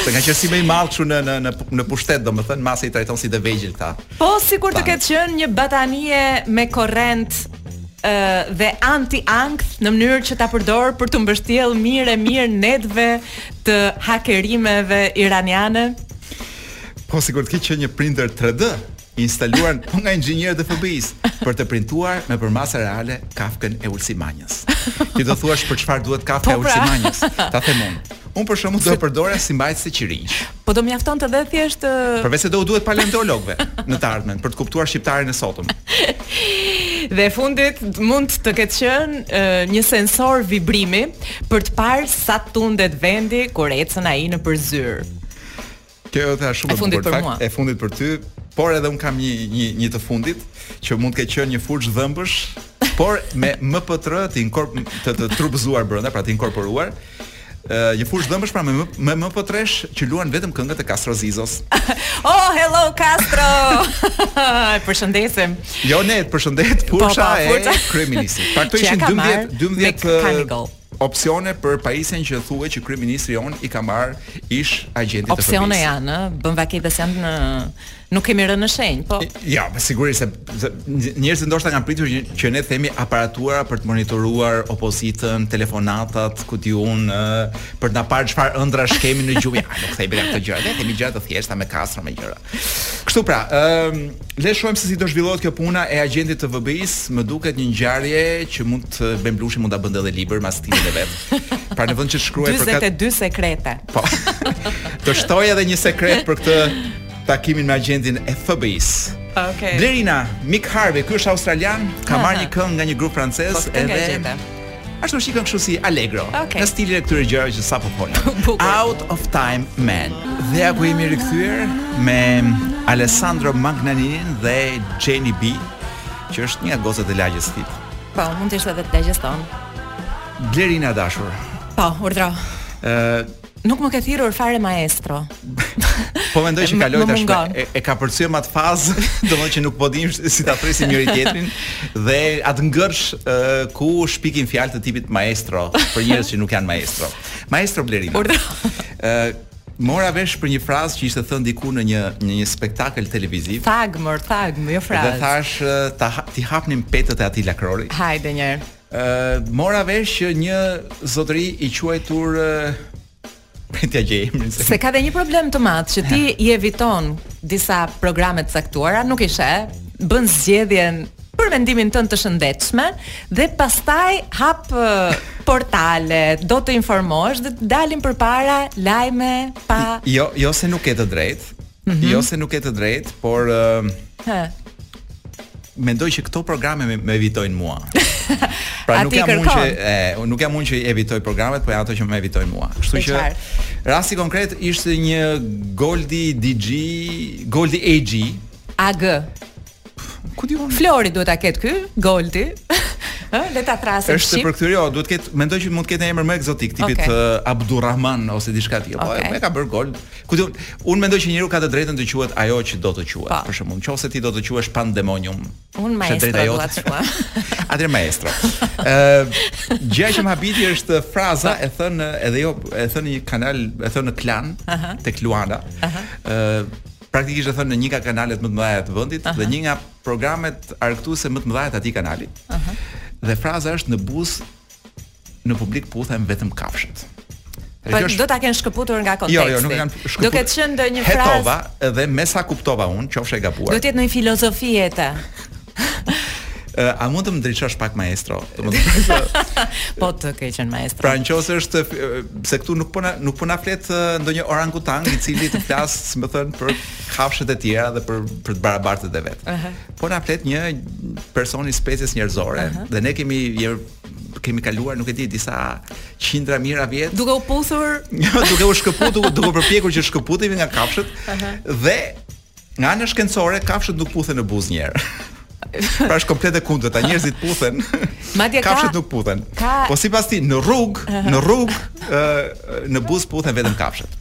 S2: Se ngaqë si më i madh kështu në në në në pushtet, domethënë mase i trajton si të vegjël këta.
S1: Po sikur të ketë qenë një batanie me korrent dhe anti ankth në mënyrë që ta përdor për t'u mbështjell mirë e mirë netve të hakerimeve iraniane.
S2: Po sikur të ketë qenë një printer 3D instaluar po nga inxhinierët e FBI-së për të printuar me përmasa reale kafkën e Ulsi Manjës. Ti do thuash për çfarë duhet kafka po, e pra. Ulsi Manjës? Ta them unë. Unë për shembull do e përdora si mbajtëse qirinjsh.
S1: Po do mjafton të dhe thjesht
S2: Përveç se do u duhet paleontologëve në të ardhmen për të kuptuar shqiptarin e sotëm.
S1: Dhe e fundit mund të ketë qenë një sensor vibrimi për të parë sa tundet vendi kur ecën ai nëpër zyrë.
S2: Kjo është shumë e bukur. E fundit për mua. E fundit për ty, por edhe un kam një një një të fundit që mund të ketë qenë një furç dhëmbësh, por me MP3 të inkorp të, të trupëzuar brenda, pra të inkorporuar. Uh, një furç dhëmbësh pra me me MP3-sh që luan vetëm këngët e Kastro Zizos.
S1: oh, hello Kastro. E përshëndesim.
S2: Jo ne, përshëndet po, po, furça e kryeministrit. Pra këto ishin 12 12 Canigal. Opsione për pajisjen që thuhet që kryeministri jonë i ka marr ish agjentit
S1: të Opsione Opsione janë, bën vaki asnjëra nuk kemi rënë në shenjë, po.
S2: Ja, me siguri se njerëzit ndoshta kanë pritur që, që ne themi aparatura për të monitoruar opozitën, telefonatat, ku di un, për të na parë çfarë ëndrrash kemi në gjumë, ja, nuk themi këto gjëra, ne themi gjëra të thjeshta me Kastro me gjëra. Kështu pra, ëm Le të shohim se si do zhvillohet kjo puna e agjentit të FBI-s, më duket një ngjarje që mund të Ben Blushi mund ta bënte edhe libër mas stilit vet. Pra në vend që të shkruaj
S1: për 42 sekrete.
S2: Po. të shtoj edhe një sekret për këtë takimin me agjentin e FBI-s.
S1: Okay.
S2: Blerina, Mick Harvey, ky është australian, ka marrë një këngë nga një grup francez
S1: po, edhe
S2: Ashtu shikon kështu si Allegro
S1: okay.
S2: në stilin e këtyre gjërave që sapo fola. Out of Time Man. Dhe sapo jemi rikthyer me Alessandro Magnaninin dhe Jenny B, që është një gocë e lagjes tip.
S1: Po, mund të ishte edhe të lagjes tonë.
S2: Blerina e dashur.
S1: Po, urdhro. Ë, uh, Nuk më ke thirrur fare maestro.
S2: po mendoj që kaloi tash e, e ka kapërcyer më atë fazë, domethënë që nuk po dimë si ta presim njëri tjetrin dhe atë ngërç uh, ku shpikin fjalë të tipit maestro për njerëz që nuk janë maestro. Maestro Blerim. Urdhër. Uh, mora vesh për një frazë që ishte thënë diku në një në një spektakël televiziv.
S1: Tag, mor, tag, më jo frazë.
S2: Dhe thashë t'ia hapnim petët e atij lakrori.
S1: Hajde një herë.
S2: mora vesh që një zotëri i quajtur prit të gjej emrin.
S1: Se ka dhe një problem të madh që ti i eviton disa programe të caktuara, nuk i sheh, bën zgjedhjen për mendimin tënd të shëndetshme dhe pastaj hap portale, do të informohesh dhe të dalin përpara lajme pa
S2: Jo, jo se nuk ke të drejtë, Mm -hmm. Jo se nuk ke të drejtë, por uh, mendoj që këto programe më evitojnë mua. Pra nuk jam unë që e, nuk jam unë që i evitoj programet, por janë ato që më evitojnë mua. Kështu që rasti konkret ishte një Goldi DG, Goldi AG.
S1: AG.
S2: Ku di unë?
S1: Flori duhet ta ketë ky, Goldi. Ë, le ta thërrasim shqip.
S2: Është për këtë jo, duhet të ketë, mendoj që mund të ketë emër më ekzotik, tipit okay. uh, eh, Abdurrahman ose diçka tjetër. Po, okay. Po, e ka bërë Gold. Ku di unë, unë mendoj që njeriu ka të drejtën të quhet ajo që do të quhet. Po. Për shembull, nëse ti do të quhesh Pandemonium.
S1: Unë maestro do ta quaj.
S2: Atëherë maestro. Ë, eh, gjëja që më habiti është fraza e thënë edhe jo, e thënë një kanal, e thënë në klan tek Luana. Ë, eh, praktikisht e thënë në një nga kanalet më të mëdha të vendit dhe një nga programet argëtuese më të mëdha të atij kanali. Dhe fraza është në buzë në publik puthen vetëm kafshët.
S1: Po është... do ta kenë shkëputur nga konteksti.
S2: Jo, jo, nuk e kanë shkëputur.
S1: Do ketë qenë ndonjë frazë.
S2: Hetova dhe me sa kuptova unë, qofsha e gabuar.
S1: Do të jetë ndonjë filozofi e
S2: të. a mund të më ndriçosh pak maestro? Të thashë se
S1: po të keqen maestro.
S2: Pra nëse është se këtu nuk po na nuk po na flet ndonjë orangutang i cili të flasë, me thënë për kafshët e tjera dhe për për të barabartët e vet. Uh -huh. Po na flet një person i species njerëzore uh -huh. dhe ne kemi je, kemi kaluar nuk e di disa qindra mijëra vjet
S1: duke u puthur
S2: jo, duke u shkëputur duke u përpjekur që të shkëputemi nga kafshët uh -huh. dhe Nga ana shkencore, kafshët nuk puthen në buzë një herë. pra është komplet e kundërta, njerëzit puthen. Madje ka kafshët nuk puthen. Ka... Po sipas tij, në rrugë, uh -huh. në rrugë, në buzë puthen vetëm kafshët.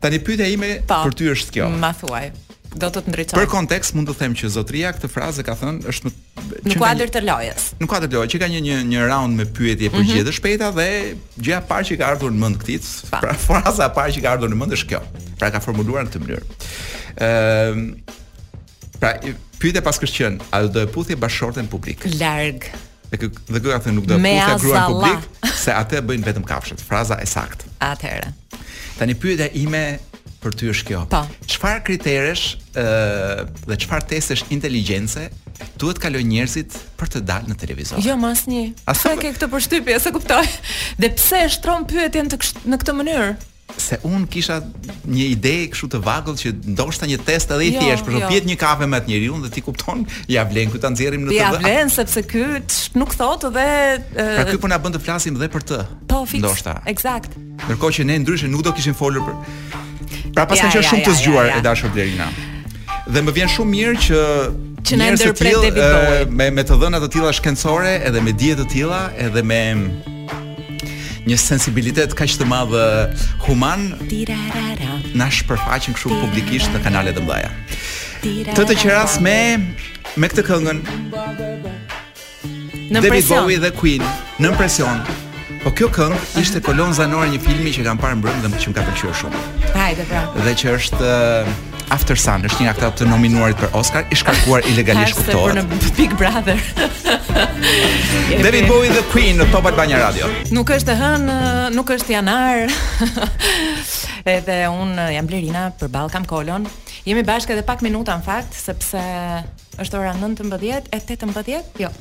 S2: Tani pyetja ime pa, po, për ty është kjo.
S1: Ma thuaj. Do të të ndriçoj.
S2: Për kontekst mund të them që zotria këtë frazë ka thënë është më
S1: në kuadër të lojës.
S2: Në kuadër të lojës që ka një një një raund me pyetje përgjigje mhm. të shpejta dhe gjëja e parë që ka ardhur në mend këtij, pra fraza e parë që ka ardhur në mend është kjo. Pra ka formuluar në këtë mënyrë. Ëm pra pyetja paska qenë, a do e puthje bashkëshorten në publik?
S1: Larg.
S2: Dhe ky dhe ky ka thënë nuk do e puthja gruan në publik, se atë e bëjnë vetëm kafshët. Fraza e saktë.
S1: Atëherë.
S2: Tani pyetja ime për ty është kjo.
S1: Po.
S2: Çfarë kriteresh ë dhe çfarë testesh inteligjence duhet të kalojnë njerëzit për të dalë në televizor?
S1: Jo, më asnjë. Asnjë. Ke këtë përshtypje, se kuptoj. Dhe pse e shtron pyetjen të kësht, në këtë mënyrë?
S2: se un kisha një ide kështu të vagël që ndoshta një test edhe i jo, thjesht, por jo. pi një kafe me atë njeriu dhe ti kupton, ia vlen ky ta nxjerrim në
S1: të. Ia vlen sepse ky nuk thotë dhe
S2: Pra ky po na bën të flasim dhe për të.
S1: Po, ndoshta. Eksakt.
S2: Ndërkohë që ne ndryshe nuk do kishim folur për Pra paskan qenë shumë të zgjuar e dashur Blerina. Dhe më vjen shumë mirë që
S1: që na ndërpret David Bowie.
S2: Me me të dhëna të tilla shkencore edhe me dije të tilla edhe me një sensibilitet kaq të madh human na shpërfaqen kështu publikisht në kanalet e mëdha. Të të qeras me me këtë këngën
S1: Në David
S2: Bowie dhe Queen, nën presion. Po kjo këngë ishte kolonë zanore e një filmi që kam parë mbrëm dhe që më ka pëlqyer shumë.
S1: Hajde pra.
S2: Dhe që është uh, After Sun, është një nga këta të nominuarit për Oscar, i shkarkuar ilegalisht kuptohet.
S1: Për në Big Brother.
S2: David Bowie dhe Queen në Top Albania Radio.
S1: Nuk është e hënë, nuk është janar. Edhe un jam Blerina për Balkan Kolon. Jemi bashkë edhe pak minuta në fakt sepse Është ora 19 e 18? Jo.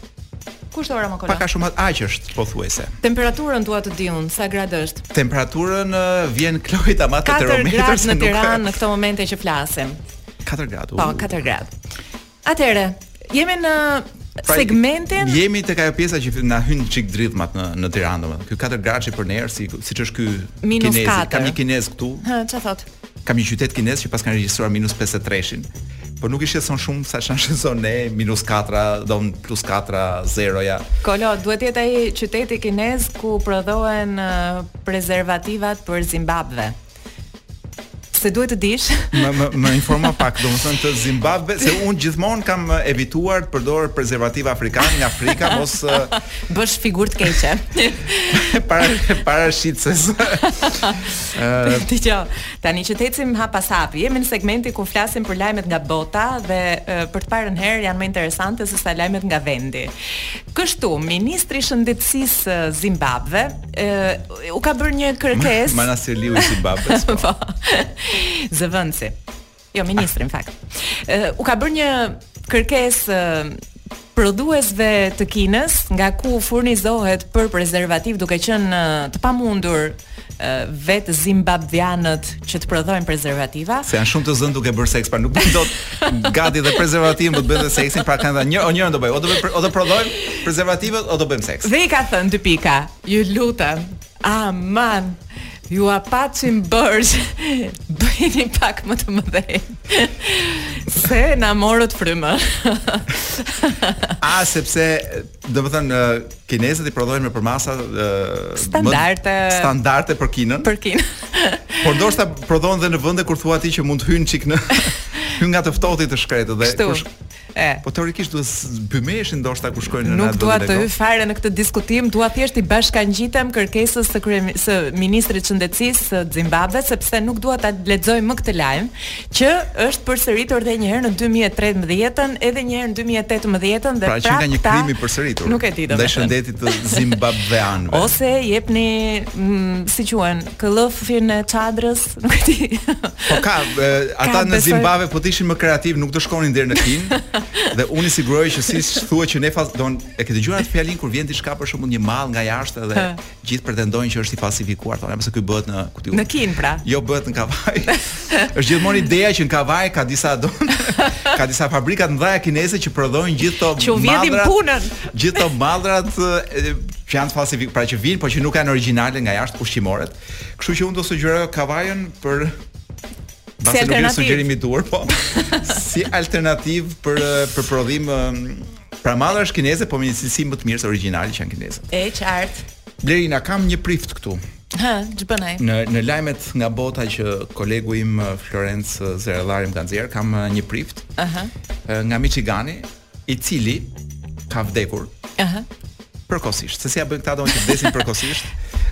S1: Ku është ora mo Kolo?
S2: Pak a shumë aq është pothuajse.
S1: Temperaturën dua të di unë, sa gradë është?
S2: Temperaturën vjen Kloi ta marrë termometrin.
S1: 4 gradë në Tiranë në këtë moment që flasim.
S2: 4 gradë.
S1: Po, 4 gradë. Atëre, jemi në pra, segmentin
S2: jemi tek ajo pjesa që na hyn çik dridhmat në në Tiranë domethënë. Ky 4 gradë për ne si siç është ky kinez, kam një kinez këtu.
S1: Hë, çfarë thotë?
S2: Kam një qytet kinez që paska regjistruar minus 53-shin, por nuk i shqetëson shumë sa ç'na shqetëson ne minus 4, domethënë plus 4, zeroja.
S1: Kolo, duhet të jetë ai qyteti kinez ku prodhohen prezervativat për Zimbabve se duhet të dish.
S2: Më më më informo pak, domethënë të Zimbabve, se un gjithmonë kam evituar të përdor prezervativ afrikan nga Afrika, mos
S1: bëj figurë të keqe.
S2: para para
S1: shitëses. Dëgjo tani që të ecim hap pas hapi, jemi në segmentin ku flasim për lajmet nga bota dhe e, për të parën herë janë më interesante se sa lajmet nga vendi. Kështu, ministri i Shëndetësisë së Zimbabves e, u ka bërë një kërkesë.
S2: Manastirliu i Zimbabves. Po.
S1: Zëvendësi. Jo, ministri në fakt. Uh, u ka bërë një kërkesë uh, prodhuesve të Kinës nga ku furnizohet për prezervativ duke qenë të pamundur vetë zimbabvianët që të prodhojnë prezervativa.
S2: Se janë shumë të zënë duke bërë seks, pra nuk bëjnë dot gati dhe prezervativin, do të bëjnë seksin, pra kanë dhënë një o njërin do bëj, o do bëj, o do prodhojmë prezervativat, o do bëjmë seks.
S1: Dhe i ka thënë dy pika. Ju lutem, Aman, ju a paçim borxh, bëjini pak më të mëdhej. Se na morët frymën.
S2: a, sepse, domethënë, kinezët i prodhojnë me përmasa...
S1: Standarde.
S2: Më, standarde për Kinën.
S1: Për Kinën.
S2: por ndoshta prodhojnë dhe në vende kur thua ti që mund të hyjnë çikë në... Hyjnë nga të ftohti të shkretë dhe...
S1: Kështu.
S2: E. Po teorikisht duhet bymeshin ndoshta kur shkojnë në
S1: Nuk dua të hyj fare në këtë diskutim, dua thjesht i bashkangjitem kërkesës së krye, së ministrit të shëndetësisë së Zimbabves sepse nuk dua ta lexoj më këtë lajm që është përsëritur edhe një herë në 2013-ën, edhe një herë në 2018-ën
S2: dhe pra që ka një krim i përsëritur.
S1: Nuk e di
S2: domethënë. Ndaj shëndetit të zimbabveanëve.
S1: Ose jepni, mm, si quhen, këllëfin e çadrës Nuk e di.
S2: Po ka, e, ata ka, në besoj... Zimbabwe po të ishin më kreativë, nuk do shkonin deri në Kinë. dhe unë të siguroj që si thua që ne fas don e ke dëgjuar atë fjalën kur vjen diçka për shembull një mall nga jashtë dhe gjithë pretendojnë që është i falsifikuar, thonë pse ky bëhet në ku di unë.
S1: Në Kinë pra.
S2: Jo bëhet në Kavajë. është gjithmonë ideja që në Kavajë ka disa don ka disa fabrika të mëdha kineze që prodhojnë gjithë to mallra.
S1: Që vjedhin punën.
S2: Gjithë to mallrat që janë falsifikuar, pra që vijnë, por që nuk janë origjinale nga jashtë ushqimoret. Kështu që unë do sugjeroj Kavajën për
S1: Si alternativë
S2: sugjerimi i duhur, po. si alternativë për për prodhim pra mallrash kineze, po me një cilësi më të mirë se origjinali që janë kineze.
S1: E qartë.
S2: Blerina kam një prift këtu.
S1: Hë, ç'bën ai?
S2: Në në lajmet nga bota që kolegu im Florenc Zerellari më ka nxjerr, kam një prift. Aha. Nga Miçigani, i cili ka vdekur. Aha. Përkohësisht, se si ia bëjnë këta dom që vdesin përkohësisht,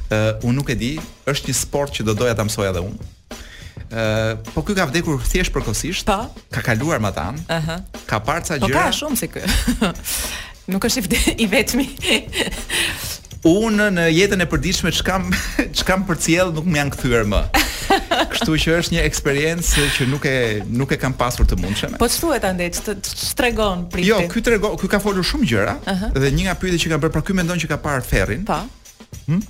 S2: ë uh, unë nuk e di, është një sport që do doja ta mësoja edhe unë. Ë uh, po ky ka vdekur thjesht përkohësisht, pa.
S1: Po.
S2: ka kaluar matanë. Aha. Ka parë ca gjëra.
S1: Po ka shumë si ky. nuk është i, vde, i vetmi.
S2: Unë në jetën e përditshme ç'kam ç'kam përcjellë nuk më janë kthyer më. Kështu që është një eksperiencë që nuk e nuk e kam pasur të mundshme.
S1: Po ç'thuhet andej? Ç'tregon prifti?
S2: Jo, ky tregon, ky ka folur shumë gjëra uh -huh. dhe një nga pyetjet që ka bërë, pra ky mendon që ka parë ferrin.
S1: Po. Hm?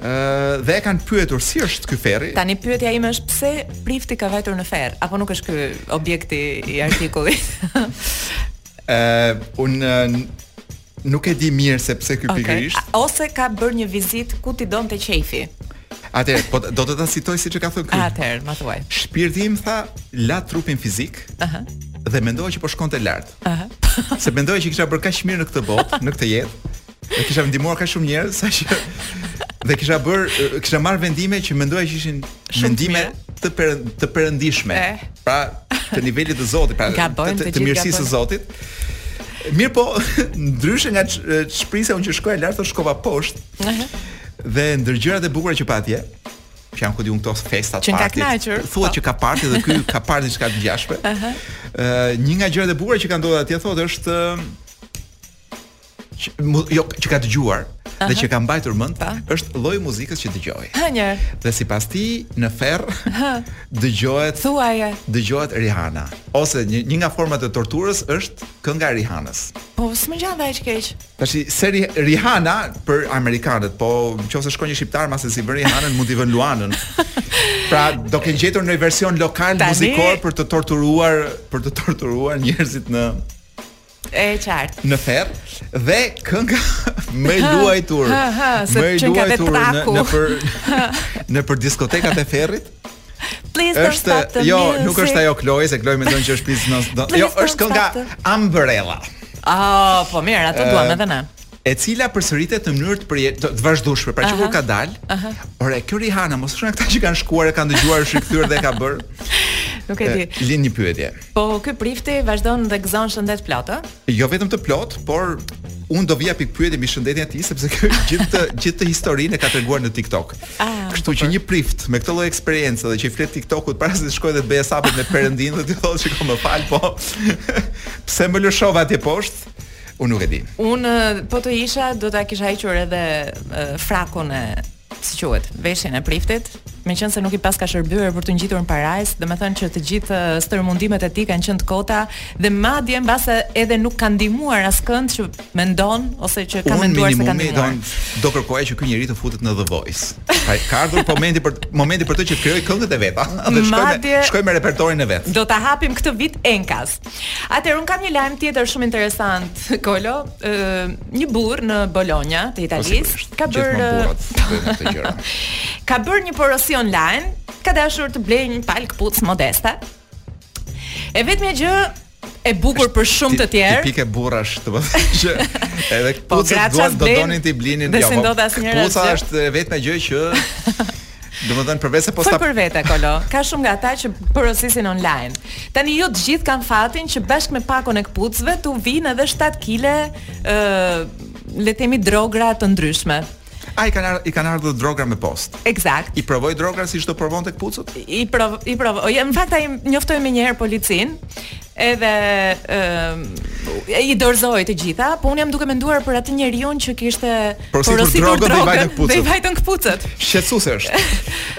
S2: Ëh, dhe e kanë pyetur si është ky ferri.
S1: Tani pyetja ime është pse prifti ka vajtur në ferr, apo nuk është ky objekti i artikullit?
S2: Ëh, uh, un Nuk e di mirë se pse ky pikërisht. Okay.
S1: Ose ka bërë një vizitë ku ti donte qejfi.
S2: Atëherë, po do të ta citoj siç e ka thënë ky.
S1: Atëherë, ma thuaj.
S2: Shpirti im tha, la trupin fizik. Aha. Uh -huh. Dhe mendoja që po shkonte lart. Aha. Uh -huh. Se mendoja që kisha bërë kaq mirë në këtë botë, në këtë jetë. Dhe kisha ndihmuar kaq shumë njerëz sa që dhe kisha bër kisha marr vendime që mendoja që ishin shumë vendime të per, të perëndishme. Eh. Pra, të nivelit të Zotit, pra
S1: të,
S2: të, të, të mirësisë së Zotit. Mirë po, ndryshe nga ç'prisja unë që shkoja lart shkova poshtë. Dhe ndër gjërat e bukura që pa atje, që janë ku diun këto festa
S1: të partit.
S2: Thuhet po. që ka parti dhe ky ka parë diçka të ngjashme. Ëh, një nga gjërat e bukura që ka ndodhur atje thotë është që, jo që ka dëgjuar Aha. dhe që ka mbajtur mend pa. Po. është lloji i muzikës që dëgjoj.
S1: Hë një.
S2: Dhe sipas ti në ferr dëgjohet
S1: thuaje.
S2: Dëgjohet Rihanna ose një, një nga format e torturës është kënga e Rihanës.
S1: Po s'më ngjan dha aq keq.
S2: Tash seri Rihanna për amerikanët, po nëse shkon një shqiptar masë si vëri Rihanën mund t'i vën Luanën. Pra do ke gjetur një version lokal Tani... muzikor për të torturuar, për të torturuar njerëzit në
S1: E qartë.
S2: Në ferr dhe kënga më e luajtur. Më e luajtur në nëpër nëpër diskotekat e ferrit.
S1: Please don't stop the
S2: jo, music. Jo, nuk është ajo Kloe, se Kloe mendon që është pizz në. Jo, është kënga Umbrella.
S1: Ah, po mirë, atë duam edhe ne.
S2: E cila përsëritet në mënyrë të përje, të, të vazhdueshme, pra që kur ka dal. Aha. Ore, kjo Rihanna, mos është nga këta që kanë shkuar e kanë dëgjuar është rikthyer dhe ka bër.
S1: Nuk e di.
S2: Lind një pyetje.
S1: Po ky prifti vazhdon dhe gëzon shëndet plot, ë?
S2: Jo vetëm të plot, por unë do vija pikpyetje mbi shëndetin e tij sepse ky gjithë të gjithë këtë historinë e ka treguar në TikTok. Ah, Kështu po, që po. një prift me këtë lloj eksperiencë dhe që i flet TikTokut para se të shkojë dhe të bëjë hesapet me Perëndin dhe të thotë se kam më fal, po. Pse më lëshove atje poshtë? Unë nuk e di.
S1: Unë po të isha do ta kisha hequr edhe frakun e si quhet, veshin e priftit, meqenëse nuk i paska shërbyer për t'u ngjitur në Parajsë, domethënë që të gjithë uh, stërmundimet e tij kanë qenë të kota dhe madje mbase edhe nuk ka ndihmuar askënd që mendon ose që ka menduar se ka ndihmuar.
S2: Unë do kërkoja që ky njeri të futet në The Voice. Ka, ka ardhur momenti për momenti për të që të krijojë këngët e veta dhe shkojmë shkojmë me repertorin e vet.
S1: Do ta hapim këtë vit Enkas. Atëherë un kam një lajm tjetër shumë interesant, Kloe, ë një burr në Bologna të Italisë po,
S2: ka bërë
S1: ka bërë një porosi online, ka dashur të blejë një palë këpuc modeste. E vetmja gjë e bukur për shumë të tjerë.
S2: Tipike burrash, do të thotë që edhe këpucët po, do donin ti blinin.
S1: Dhe si ndodh asnjëra. Këpuca
S2: është vetmja gjë që Domethënë për vete po
S1: sa për vete kolo. Ka shumë nga ata që porosisin online. Tani jo të gjithë kanë fatin që bashkë me pakon e këpucëve t'u vijnë edhe 7 kg ë le të themi droga të ndryshme.
S2: A i kanë ardhur i kanë ardhur droga me postë.
S1: Eksakt.
S2: I provoi drogën siç do provonte këpucët?
S1: I prov i prov. O, në fakt ai njoftoi menjëherë policinë. edhe ë i dorëzoi të gjitha, po unë jam duke menduar për atë njeriu që kishte
S2: porositur, porositur drogën, drogën dhe
S1: i vajtën këpucët.
S2: Shqetësuese është.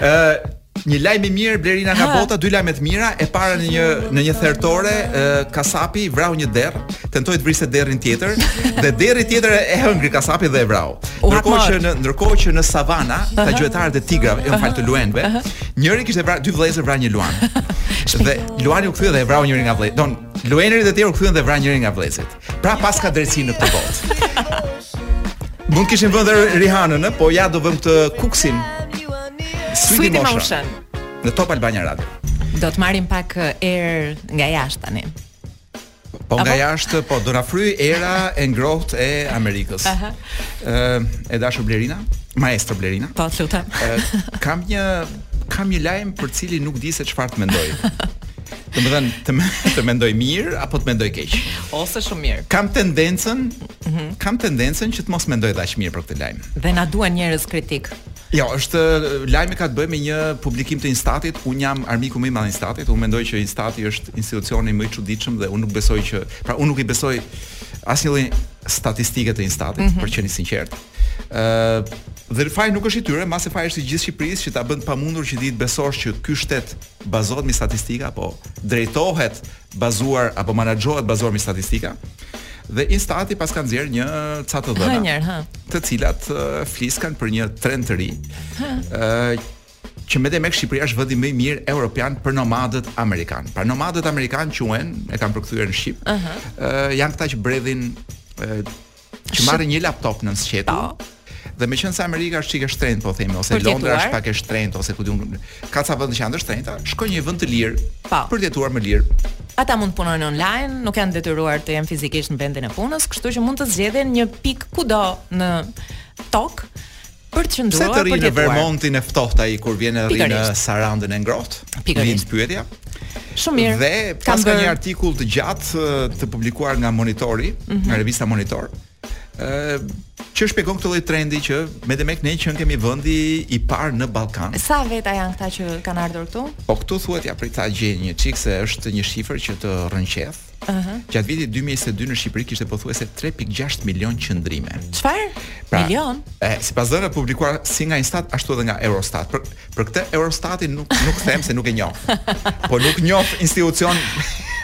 S2: Ë Një lajm i mirë Blerina nga bota, dy lajme të mira. E para në një në një thertore, kasapi vrau një derr, tentoi të vriste derrin tjetër dhe derri tjetër e hëngri kasapin dhe e vrau. Ndërkohë që në ndërkohë që në savana, ta gjuetarët e tigrave, jo fal të luanëve, Njëri kishte vrarë dy vëllezër vranë një luan. dhe luani u kthye dhe e vrau njërin nga vëllezërit. Domethënë luanët e tjerë u kthyen dhe vranë njërin nga vëllezërit. Pra paska drejtësi në këtë botë. Mund të kishim vënë Rihanën, po ja do vëmë këtë Kuksin.
S1: Sweet Emotion.
S2: Në Top Albania Radio.
S1: Do të marrim pak eh, erë nga jashtë tani.
S2: Po nga jashtë, po do na fryjë era e ngrohtë e Amerikës. Ëh, e dashur Blerina, maestro Blerina.
S1: Po, lutem.
S2: Kam një kam një lajm për të cilin nuk di se çfarë të mendoj. Domethënë, të, me, të mendoj mirë, apo të mendoj keq?
S1: Ose shumë mirë.
S2: Kam tendencën, mm -hmm. kam tendencën që të mos mendoj dhe mirë për këtë lajm.
S1: Dhe na duan njerëz kritikë.
S2: Jo, është lajmi ka të bëjë me një publikim të Instatit. Un jam armiku më i madh i Instatit. Un mendoj që Instati është institucioni më i çuditshëm dhe un nuk besoj që, pra un nuk i besoj asnjë lloj statistike të Instatit, mm -hmm. për të qenë i sinqertë. Ë uh, dhe faj nuk është i tyre, mbase faj është i gjithë Shqipërisë që ta bën të pamundur që ti të besosh që ky shtet bazohet me statistika apo drejtohet bazuar apo manaxhohet bazuar mbi statistika dhe Instati paska nxjerrë një ca të dhëna. Hënjer, hë. Të cilat uh, fliskan për një trend të ri. Hë. Uh, që medemek Shqipëria është vendi më i mirë europian për nomadët amerikanë. Pra nomadët amerikanë quhen, e kanë përkthyer në shqip, uh -huh. uh, janë këta që bredhin uh, që marrin një laptop nën sqetull. Po. Dhe meqenëse Amerika është çikë e shtrenjtë, po themi, ose Londra është pak e shtrenjtë, ose ku di unë, ka ca vende që janë të shtrenjta, shkojnë në një vend të lirë, pa. Po. për të jetuar më lirë.
S1: Ata mund të punojnë online, nuk janë detyruar të jenë fizikisht në vendin e punës, kështu që mund të zgjedhin një pikë kudo në tokë, për të qëndruar për të rritur.
S2: Pse të rrijë në Vermontin e ftohtë ai kur vjen edhe rri në Sarandën e ngrohtë? Pikërisht pyetja.
S1: Shumë mirë.
S2: Dhe paska një artikull të gjatë të publikuar nga Monitori, mm -hmm. nga revista Monitor, ë që shpjegon këtë lloj trendi që medemek ne qenkemi vendi i parë në Ballkan.
S1: Sa veta janë këta që kanë ardhur këtu?
S2: Po këtu thuhet ja prit ta gjej një çikë se është një shifër që të rrënqeth. Aha. Gjatë vitit 2022 në Shqipëri kishte pothuajse 3.6 milion qëndrime.
S1: Çfarë? Pra, milion?
S2: E, sipas dhënave publikuar si nga Instat, ashtu edhe nga Eurostat. Për, për këtë Eurostatin nuk, nuk them se nuk e njoh. Po nuk njoh institucion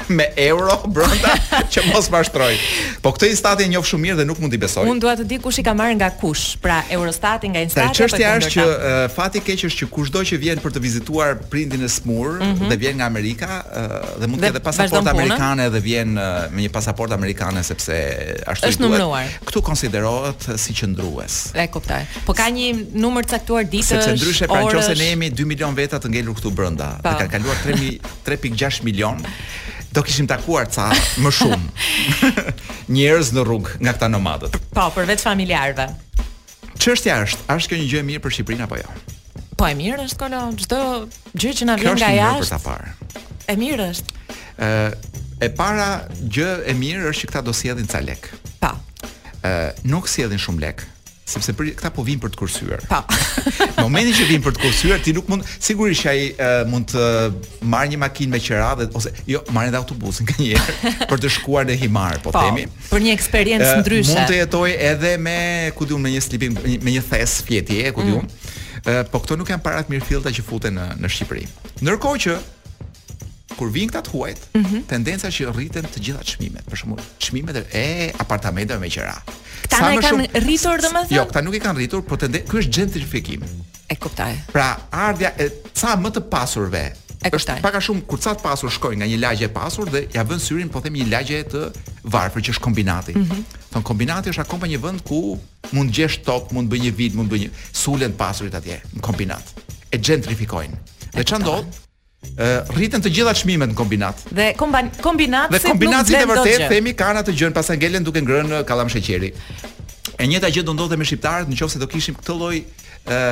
S2: me euro brenda që mos mashtrojë. Po këtë Instatin e njoh shumë mirë dhe nuk mund t'i besoj.
S1: Unë dua të di kush i ka marrë nga kush, pra Eurostati nga Instati
S2: apo Çështja është që fati keq është që kushdo që vjen për të vizituar prindin e sëmurë mm -hmm. dhe vjen nga Amerika dhe mund të ketë pasaportë amerikane dhe vjen me një pasaportë amerikane sepse ashtu
S1: është numëruar.
S2: Ktu konsiderohet si qëndrues.
S1: E kuptoj. Po ka një numër të caktuar ditësh, orësh.
S2: Sepse ndryshe pra nëse ne jemi 2 milion veta të ngelur këtu brenda, po. dhe po. kanë kaluar 3 3.6 milion do kishim takuar ca më shumë njerëz në rrugë nga këta nomadët.
S1: Po, përveç familjarëve.
S2: Çështja është, a është kjo një gjë e mirë për Shqipërinë apo jo?
S1: Po e mirë është Kolo, çdo gjë që na vjen nga jashtë.
S2: Kjo është një gjë për ta parë.
S1: E mirë është.
S2: Ë e para gjë e mirë është që këta do sjellin ca lek.
S1: Po.
S2: Ë nuk sjellin shumë lek, sepse për këta po vijnë për të kursyer.
S1: Po.
S2: Në momentin që vijnë për të kursyer, ti nuk mund sigurisht që ai uh, mund të marrë një makinë me qira dhe ose jo, marrin dhe autobusin nganjëherë për të shkuar në Himarë, po, po. themi.
S1: për një eksperiencë ndryshe.
S2: Mund të jetojë edhe me, ku di un, me një sleeping, me një thes fjetje, ku di un. Mm. Po këto nuk janë paratë e mirëfillta që futen në në Shqipëri. Ndërkohë që kur vijnë këta të huajt, mm -hmm. tendenca që rriten të gjitha çmimet, për shembull, çmimet e apartamenteve me qira.
S1: Këta nuk e kanë rritur domethënë?
S2: Jo, këta nuk e kanë rritur, por tende ky është xhentrifikim.
S1: E kuptoj.
S2: Pra, ardhja e ca më të pasurve.
S1: E kuptoj.
S2: Është pak a shumë kur ca të pasur shkojnë nga një lagje e pasur dhe ja vënë syrin, po themi një lagje të varfër që është kombinati. Mm -hmm. Thon kombinati është akoma një vend ku mund të gjesh top, mund të bëj një vit, mund të bëj një sulen pasurit atje në kombinat. E xhentrifikojnë. Dhe ça ndodh? rriten të gjitha çmimet në kombinat.
S1: Dhe komban kombinasit
S2: nuk vlen dot. Dhe themi kanë atë gjën pastaj ngelen duke ngrënë kallam sheqeri. E njëjta gjë do ndodhte me shqiptarët nëse do kishim këtë lloj ë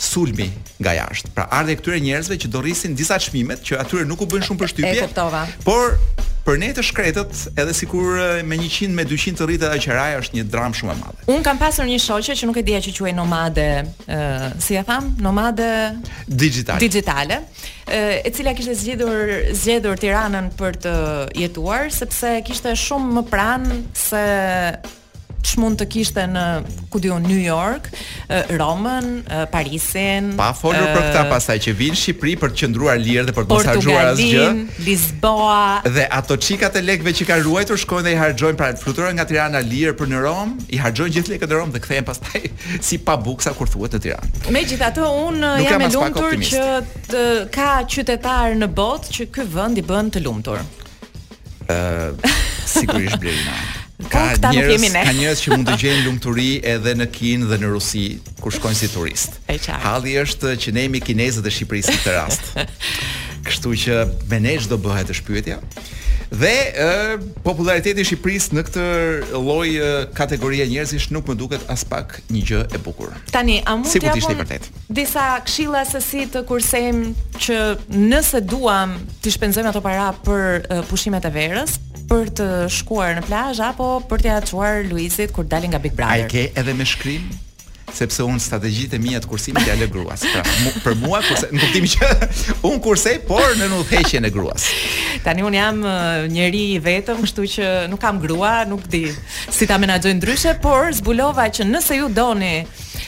S2: sulmi nga jashtë. Pra ardhje këtyre njerëzve që do rrisin disi çmimet që atyre nuk u bën shumë përshtypje.
S1: E kuptova.
S2: Por për ne të shkretët, edhe sikur me 100 me 200 të rritet ajo qeraja është një dramë shumë e madhe.
S1: Un kam pasur një shoqe që nuk e dija që quhej nomade, ë, si e thamë, nomade digjitale. Digjitale, e cila kishte zgjidhur zgjedhur Tiranën për të jetuar sepse kishte shumë më pranë se ç'mund të kishte në ku di un New York, Romën, Parisin.
S2: Pa folur për këta pastaj që vinë në Shqipëri për të qëndruar lirë dhe për të mos harxhuar asgjë.
S1: Lisboa.
S2: Dhe ato çikat e lekëve që kanë ruajtur shkojnë dhe i harxhojnë pra fluturojnë nga Tirana lirë për në Romë, i harxhojnë gjithë lekët në Romë dhe kthehen pastaj si pa buksa kur thuhet në Tiranë.
S1: Megjithatë un uh, jam e lumtur që të, ka qytetar në botë që ky vend i bën të lumtur.
S2: Ë uh, sigurisht Blerina. Ka
S1: po,
S2: njerëz, ka njerëz që mund të gjejnë lumturi edhe në Kinë dhe në Rusi kur shkojnë si turist. Halli është që ne jemi kinezët e Shqipërisë në këtë rast. Kështu që me ne ç'do bëhet është pyetja. Dhe e, populariteti i Shqipërisë në këtë lloj kategorie njerëzish nuk më duket aspak një gjë e bukur.
S1: Tani, a mund të japim disa këshilla se si të kursejmë që nëse duam t'i shpenzojmë ato para për uh, pushimet e verës, për të shkuar në plazh apo për t'ia çuar Luizit kur të dali nga Big Brother.
S2: A i ke edhe me shkrim? sepse un strategjitë e mia të kursimit ia lë gruas. Pra, mu, për mua kurse në kuptimin që un kursej, por në udhëheqjen e gruas.
S1: Tani un jam njeri i vetëm, kështu që nuk kam grua, nuk di si ta menaxhoj ndryshe, por zbulova që nëse ju doni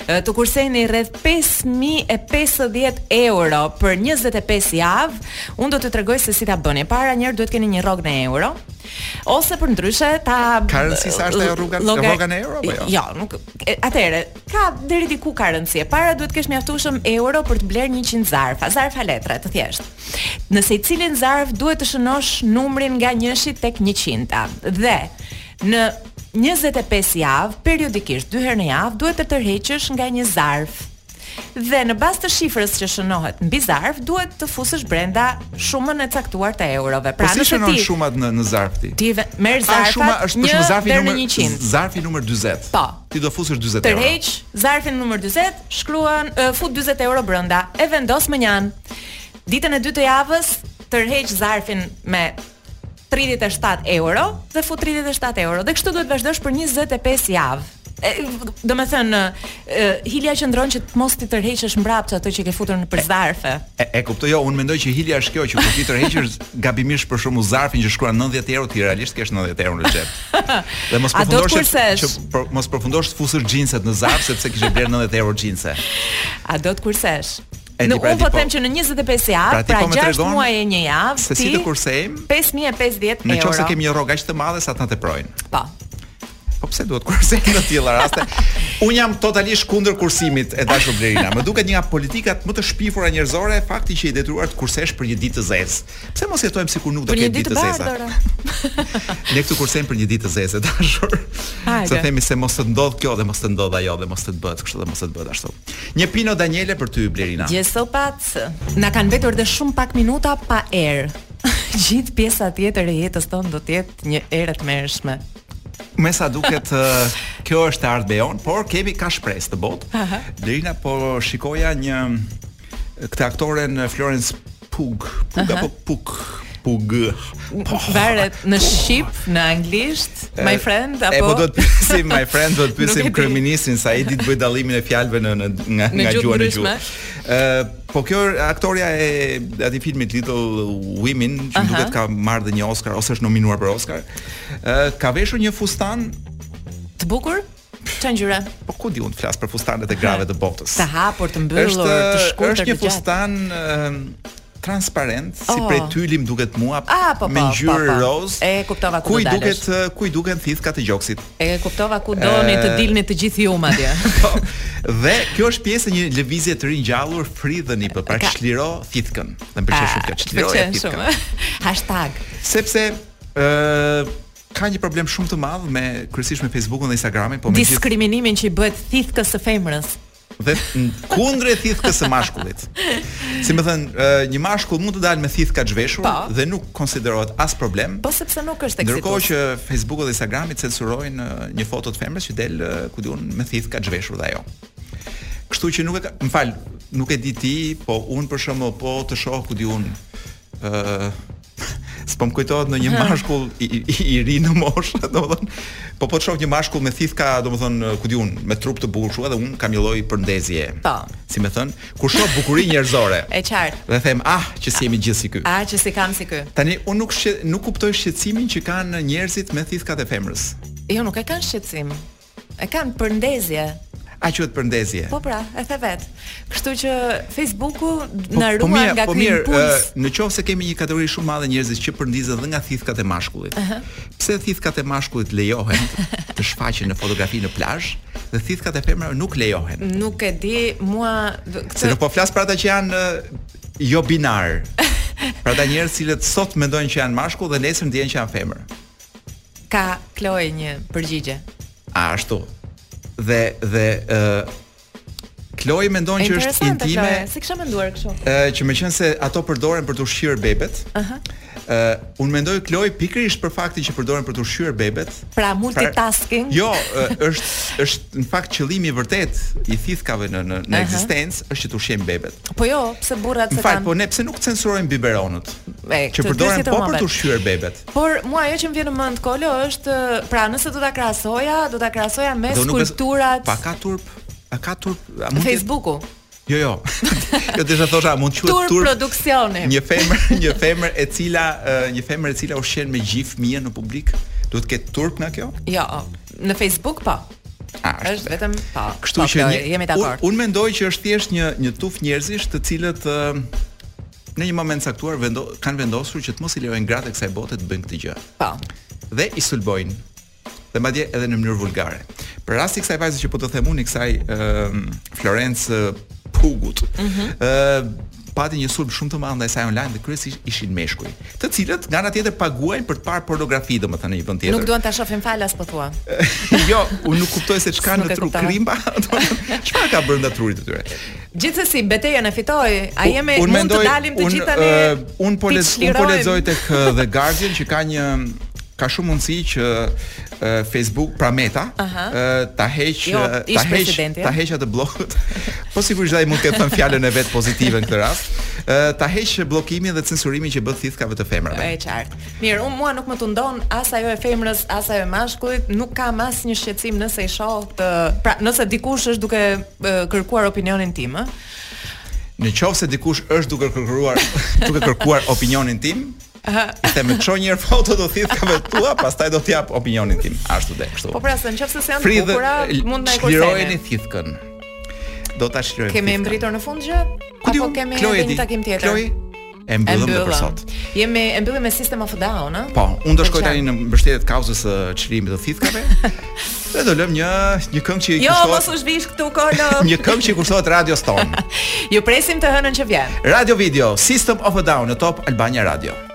S1: të kurseni rreth 5050 euro për 25 javë, un do t'ju tregoj se si ta bëni. E para njëherë duhet të keni një rrogë në euro, ose përndryshe s'ka
S2: rëndësi sa është ajo rroga, rroga në euro apo jo?
S1: Jo, nuk Atëherë, ka deri diku ka rëndësi. E para duhet të kesh mjaftueshëm euro për të blerë 100 zarfa, zarfa letre të thjeshtë. Në secilin zarf duhet të shënosh numrin nga 1-shi tek 100-ta. Dhe në 25 javë, periodikisht dy herë në javë duhet të tërheqësh nga një zarf Dhe në bazë të shifrës që shënohet mbi zarf, duhet të fusësh brenda shumën e caktuar të eurove.
S2: Pra, po si shënon ti shumat në zarf ti?
S1: Ti i merr zarfat. A shuma
S2: është pra zarfi numër 100. Zarfi numër 40.
S1: Po.
S2: Ti do fusësh 40 euro.
S1: Tërheq zarfin numër 40, shkruan uh, fut 40 euro brenda e vendos më njanë. Ditën e dytë të javës tërheq zarfin me 37 euro dhe fut 37 euro dhe kështu duhet të vazhdosh për 25 javë. Domethënë, hileja qëndron që të mos të tërheqësh mbrapsht ato që ke futur nëpër zarfe.
S2: E, e kuptoj, jo, unë mendoj që hileja është kjo që kur të tërheqësh gabimisht për shembull zarfin që shkruan 90 euro, ti realisht t'i kesh 90 euro në xhep. Dhe mos përfundosh që, që për, mos përfundosh të fusësh xhinset në zarf, sepse kishe blerë 90 euro xhinse.
S1: A do të kursesh? E pra, unë po të them që në 25 javë, pra, pra po 6 tregon, muaj e një javë,
S2: se si të kursejmë
S1: 5050 euro.
S2: Në qoftë se kemi një rrogë aq të madhe sa të na teprojnë.
S1: Po.
S2: Po pse duhet kursim në të tilla raste? Un jam totalisht kundër kursimit e dashur Blerina. Më duket një nga politikat më të shpifura njerëzore fakti që je i detyruar të kursesh për një ditë të zezë. Pse mos jetojmë sikur nuk do të ketë ditë të zeza? Ne këtu kursem për një ditë të zezë, e dashur. Sa themi se mos të ndodh kjo dhe mos të ndodh ajo dhe mos të bëhet kështu dhe mos të bëhet ashtu. Një Pino Daniele për ty Blerina.
S1: Gje sopac. Na kanë mbetur dhe shumë pak minuta pa erë. Gjithë pjesa tjetër e jetës tonë do të jetë një erë e tmerrshme.
S2: Me sa duket kjo është e ardhmja jonë, por kemi ka shpresë të botë. Blerina po shikoja një këtë aktoren Florence Pug, pug apo puk, pug.
S1: Varet në shqip, në anglisht, my friend apo
S2: E po do të pyesim my friend, do të pyesim kryeministrin se ai di të bëjë dallimin e fjalëve në në nga nga gjuha në gjuhë. Ë, po kjo aktorja e atij filmit Little Women, që duket ka marrë dhe një Oscar ose është nominuar për Oscar, ë ka veshur një fustan
S1: të bukur? Çfarë ngjyre?
S2: Po ku di unë të flas për fustanet e grave të botës.
S1: Të hapur, të mbyllur, të shkurtër.
S2: Është një fustan ehm, transparent
S1: oh.
S2: si prej tyli më duket mua
S1: ah, po, po,
S2: me
S1: po,
S2: ngjyrë
S1: po, po.
S2: roz.
S1: E kuptova ku,
S2: ku i duket eh, ku i duken thithkat e gjoksit.
S1: E kuptova ku doni e... të eh, dilni të gjithë ju madje.
S2: po. Dhe kjo është pjesë e një lëvizjeje të ringjallur free the nip, pra
S1: Ka...
S2: çliro thithkën. Dhe më pëlqen ah, shumë kjo çliro thithkën.
S1: Hashtag.
S2: Sepse ë uh, eh, ka një problem shumë të madh me kryesisht me Facebookun dhe Instagramin, po me gjithë
S1: diskriminimin që i bëhet thithkës së femrës.
S2: Dhe kundrejt thithkës së mashkullit. Si me thënë, një mashkull mund të dalë me thithka zhveshur pa.
S1: Po.
S2: dhe nuk konsiderohet as problem.
S1: Po sepse nuk është
S2: eksitues.
S1: Ndërkohë
S2: që Facebooku dhe Instagrami censurojnë një foto të femrës që del ku di unë me thithka zhveshur dhe ajo. Kështu që nuk e ka, më fal, nuk e di ti, po unë për shembull po të shoh ku di unë s'po më kujtohet ndonjë mashkull i, i, i ri në moshë, domethënë, po po të shoh një mashkull me thithka, domethënë, ku di unë, me trup të bukur kështu, edhe unë kam një lloj përndezje.
S1: Po.
S2: Si me thënë, kur shoh bukurinë njerëzore.
S1: e qartë.
S2: Dhe them, ah, që s'jemi gjithë si ky.
S1: Ah, që s'i kam si ky.
S2: Tani unë nuk shqe, nuk kuptoj shqetësimin që kanë njerëzit me thithkat e femrës.
S1: Jo, nuk e kanë shqetësim. E kanë përndezje.
S2: A quhet përndezje?
S1: Po pra, e the vetë. Kështu që Facebooku
S2: po,
S1: na
S2: po
S1: ruan po
S2: mirë,
S1: nga
S2: po mirë,
S1: impuls.
S2: Uh, në qoftë se kemi një kategori shumë të madhe njerëzish që përndizen dhe nga thithkat e mashkullit. Uh -huh. Pse thithkat e mashkullit lejohen të shfaqen në fotografi në plazh dhe thithkat e femrave nuk lejohen?
S1: Nuk e di, mua këtë...
S2: Se nuk po flas për ata që janë jobinarë. Pra ata njerëz të cilët sot mendojnë që janë mashkull dhe nesër ndihen që janë femër.
S1: Ka Kloe një përgjigje.
S2: A ashtu. Dhe dhe ë uh, Kloe mendon që është intime.
S1: Kloe, s'e kisha menduar kështu?
S2: Ë uh, që meqense ato përdoren për të ushqyer bebet.
S1: Aha.
S2: Uh Ë, uh, unë mendoj Kloe pikërisht për faktin që përdoren për të ushqyer bebet.
S1: Pra multitasking.
S2: Pra, jo, uh, është është në fakt qëllimi i vërtetë i thithkave në në, në ekzistencë është që të ushqejmë bebet.
S1: Po jo, pse burrat s'e
S2: kanë. Fakt, po ne pse nuk censurojmë biberonët? që përdoren po për të ushqyer bebet.
S1: Por mua ajo që më vjen në mend Klo është, pra nëse do ta krahasoja, do ta krahasoja me skulpturat.
S2: Pa ka turp, a ka turp? A mund
S1: Facebookut.
S2: Jo, jo. Jo të s'ia thosha, mund të quhet
S1: turp.
S2: Turp
S1: produksioni.
S2: Një femër, një femër e cila, një femër e cila ushqen me gji fëmijën në publik, duhet të ketë turp nga kjo?
S1: Jo, në Facebook po.
S2: A,
S1: është, është vetëm po.
S2: Kështu
S1: po,
S2: që një,
S1: jemi dakord.
S2: Unë mendoj që është thjesht një një tufë njerëzish të cilët në një moment të caktuar vendo, kanë vendosur që të mos i lejojnë gratë e kësaj bote të bëjnë këtë gjë.
S1: Po.
S2: Dhe i sulmojnë dhe madje edhe në mënyrë vulgare. Për rastin e kësaj vajze që po të them unë kësaj uh, Florence Pugut. Ëh mm -hmm. uh, pati një sulm shumë të madh ndaj saj online dhe kryesisht ishin meshkuj, të cilët nga ana tjetër paguajnë për të parë pornografi, domethënë në një vend tjetër.
S1: Nuk duan ta shohin falas po thua.
S2: jo, unë nuk kuptoj se çka në tru krimba, çfarë ka brenda trurit të tyre.
S1: Gjithsesi betejën e fitoi. A jemi
S2: unë,
S1: mund të dalim të gjithë tani?
S2: Unë po lez, unë po lexoj tek The Guardian që ka një ka shumë mundësi që uh, Facebook pra Meta
S1: uh
S2: -huh. uh, ta heqë
S1: jo,
S2: ta
S1: heqë
S2: ta heqë atë bllokut. po sigurisht ai mund të ketë thënë fjalën e vet pozitive në këtë rast. Uh, ta heqë bllokimin dhe censurimin që u bën thithkave të femrave.
S1: Është qartë. Mirë, unë mua nuk më tundon as ajo e femrës, as ajo e mashkullit, nuk kam asnjë shqetësim nëse i shoh të, pra nëse dikush është duke kërkuar opinionin tim, ë.
S2: Në qoftë se dikush është duke kërkuar, duke kërkuar opinionin tim, I them ço një herë foto të thithkave të tua, pastaj do të jap opinionin tim. Ashtu dhe kështu.
S1: Po pra, se nëse janë të bukura, mund të na
S2: i
S1: kurseni.
S2: Çlirojeni thithkën. Do ta çlirojmë.
S1: Kemi mbërritur në fund gjë? Apo kemi edhe një takim tjetër?
S2: Kloi, e mbyllëm edhe për sot.
S1: Jemi e mbyllim me System of a Down, ëh?
S2: Po, unë do shkoj tani në mbështetje të kauzës së çlirimit të thithkave. Dhe do lëmë një një këngë që i
S1: jo, kushtohet. Jo, mos u zhvish këtu Klo.
S2: një këngë që i kushtohet radios tonë.
S1: Ju presim të hënën që vjen.
S2: Radio Video, System of a Down në Top Albania Radio.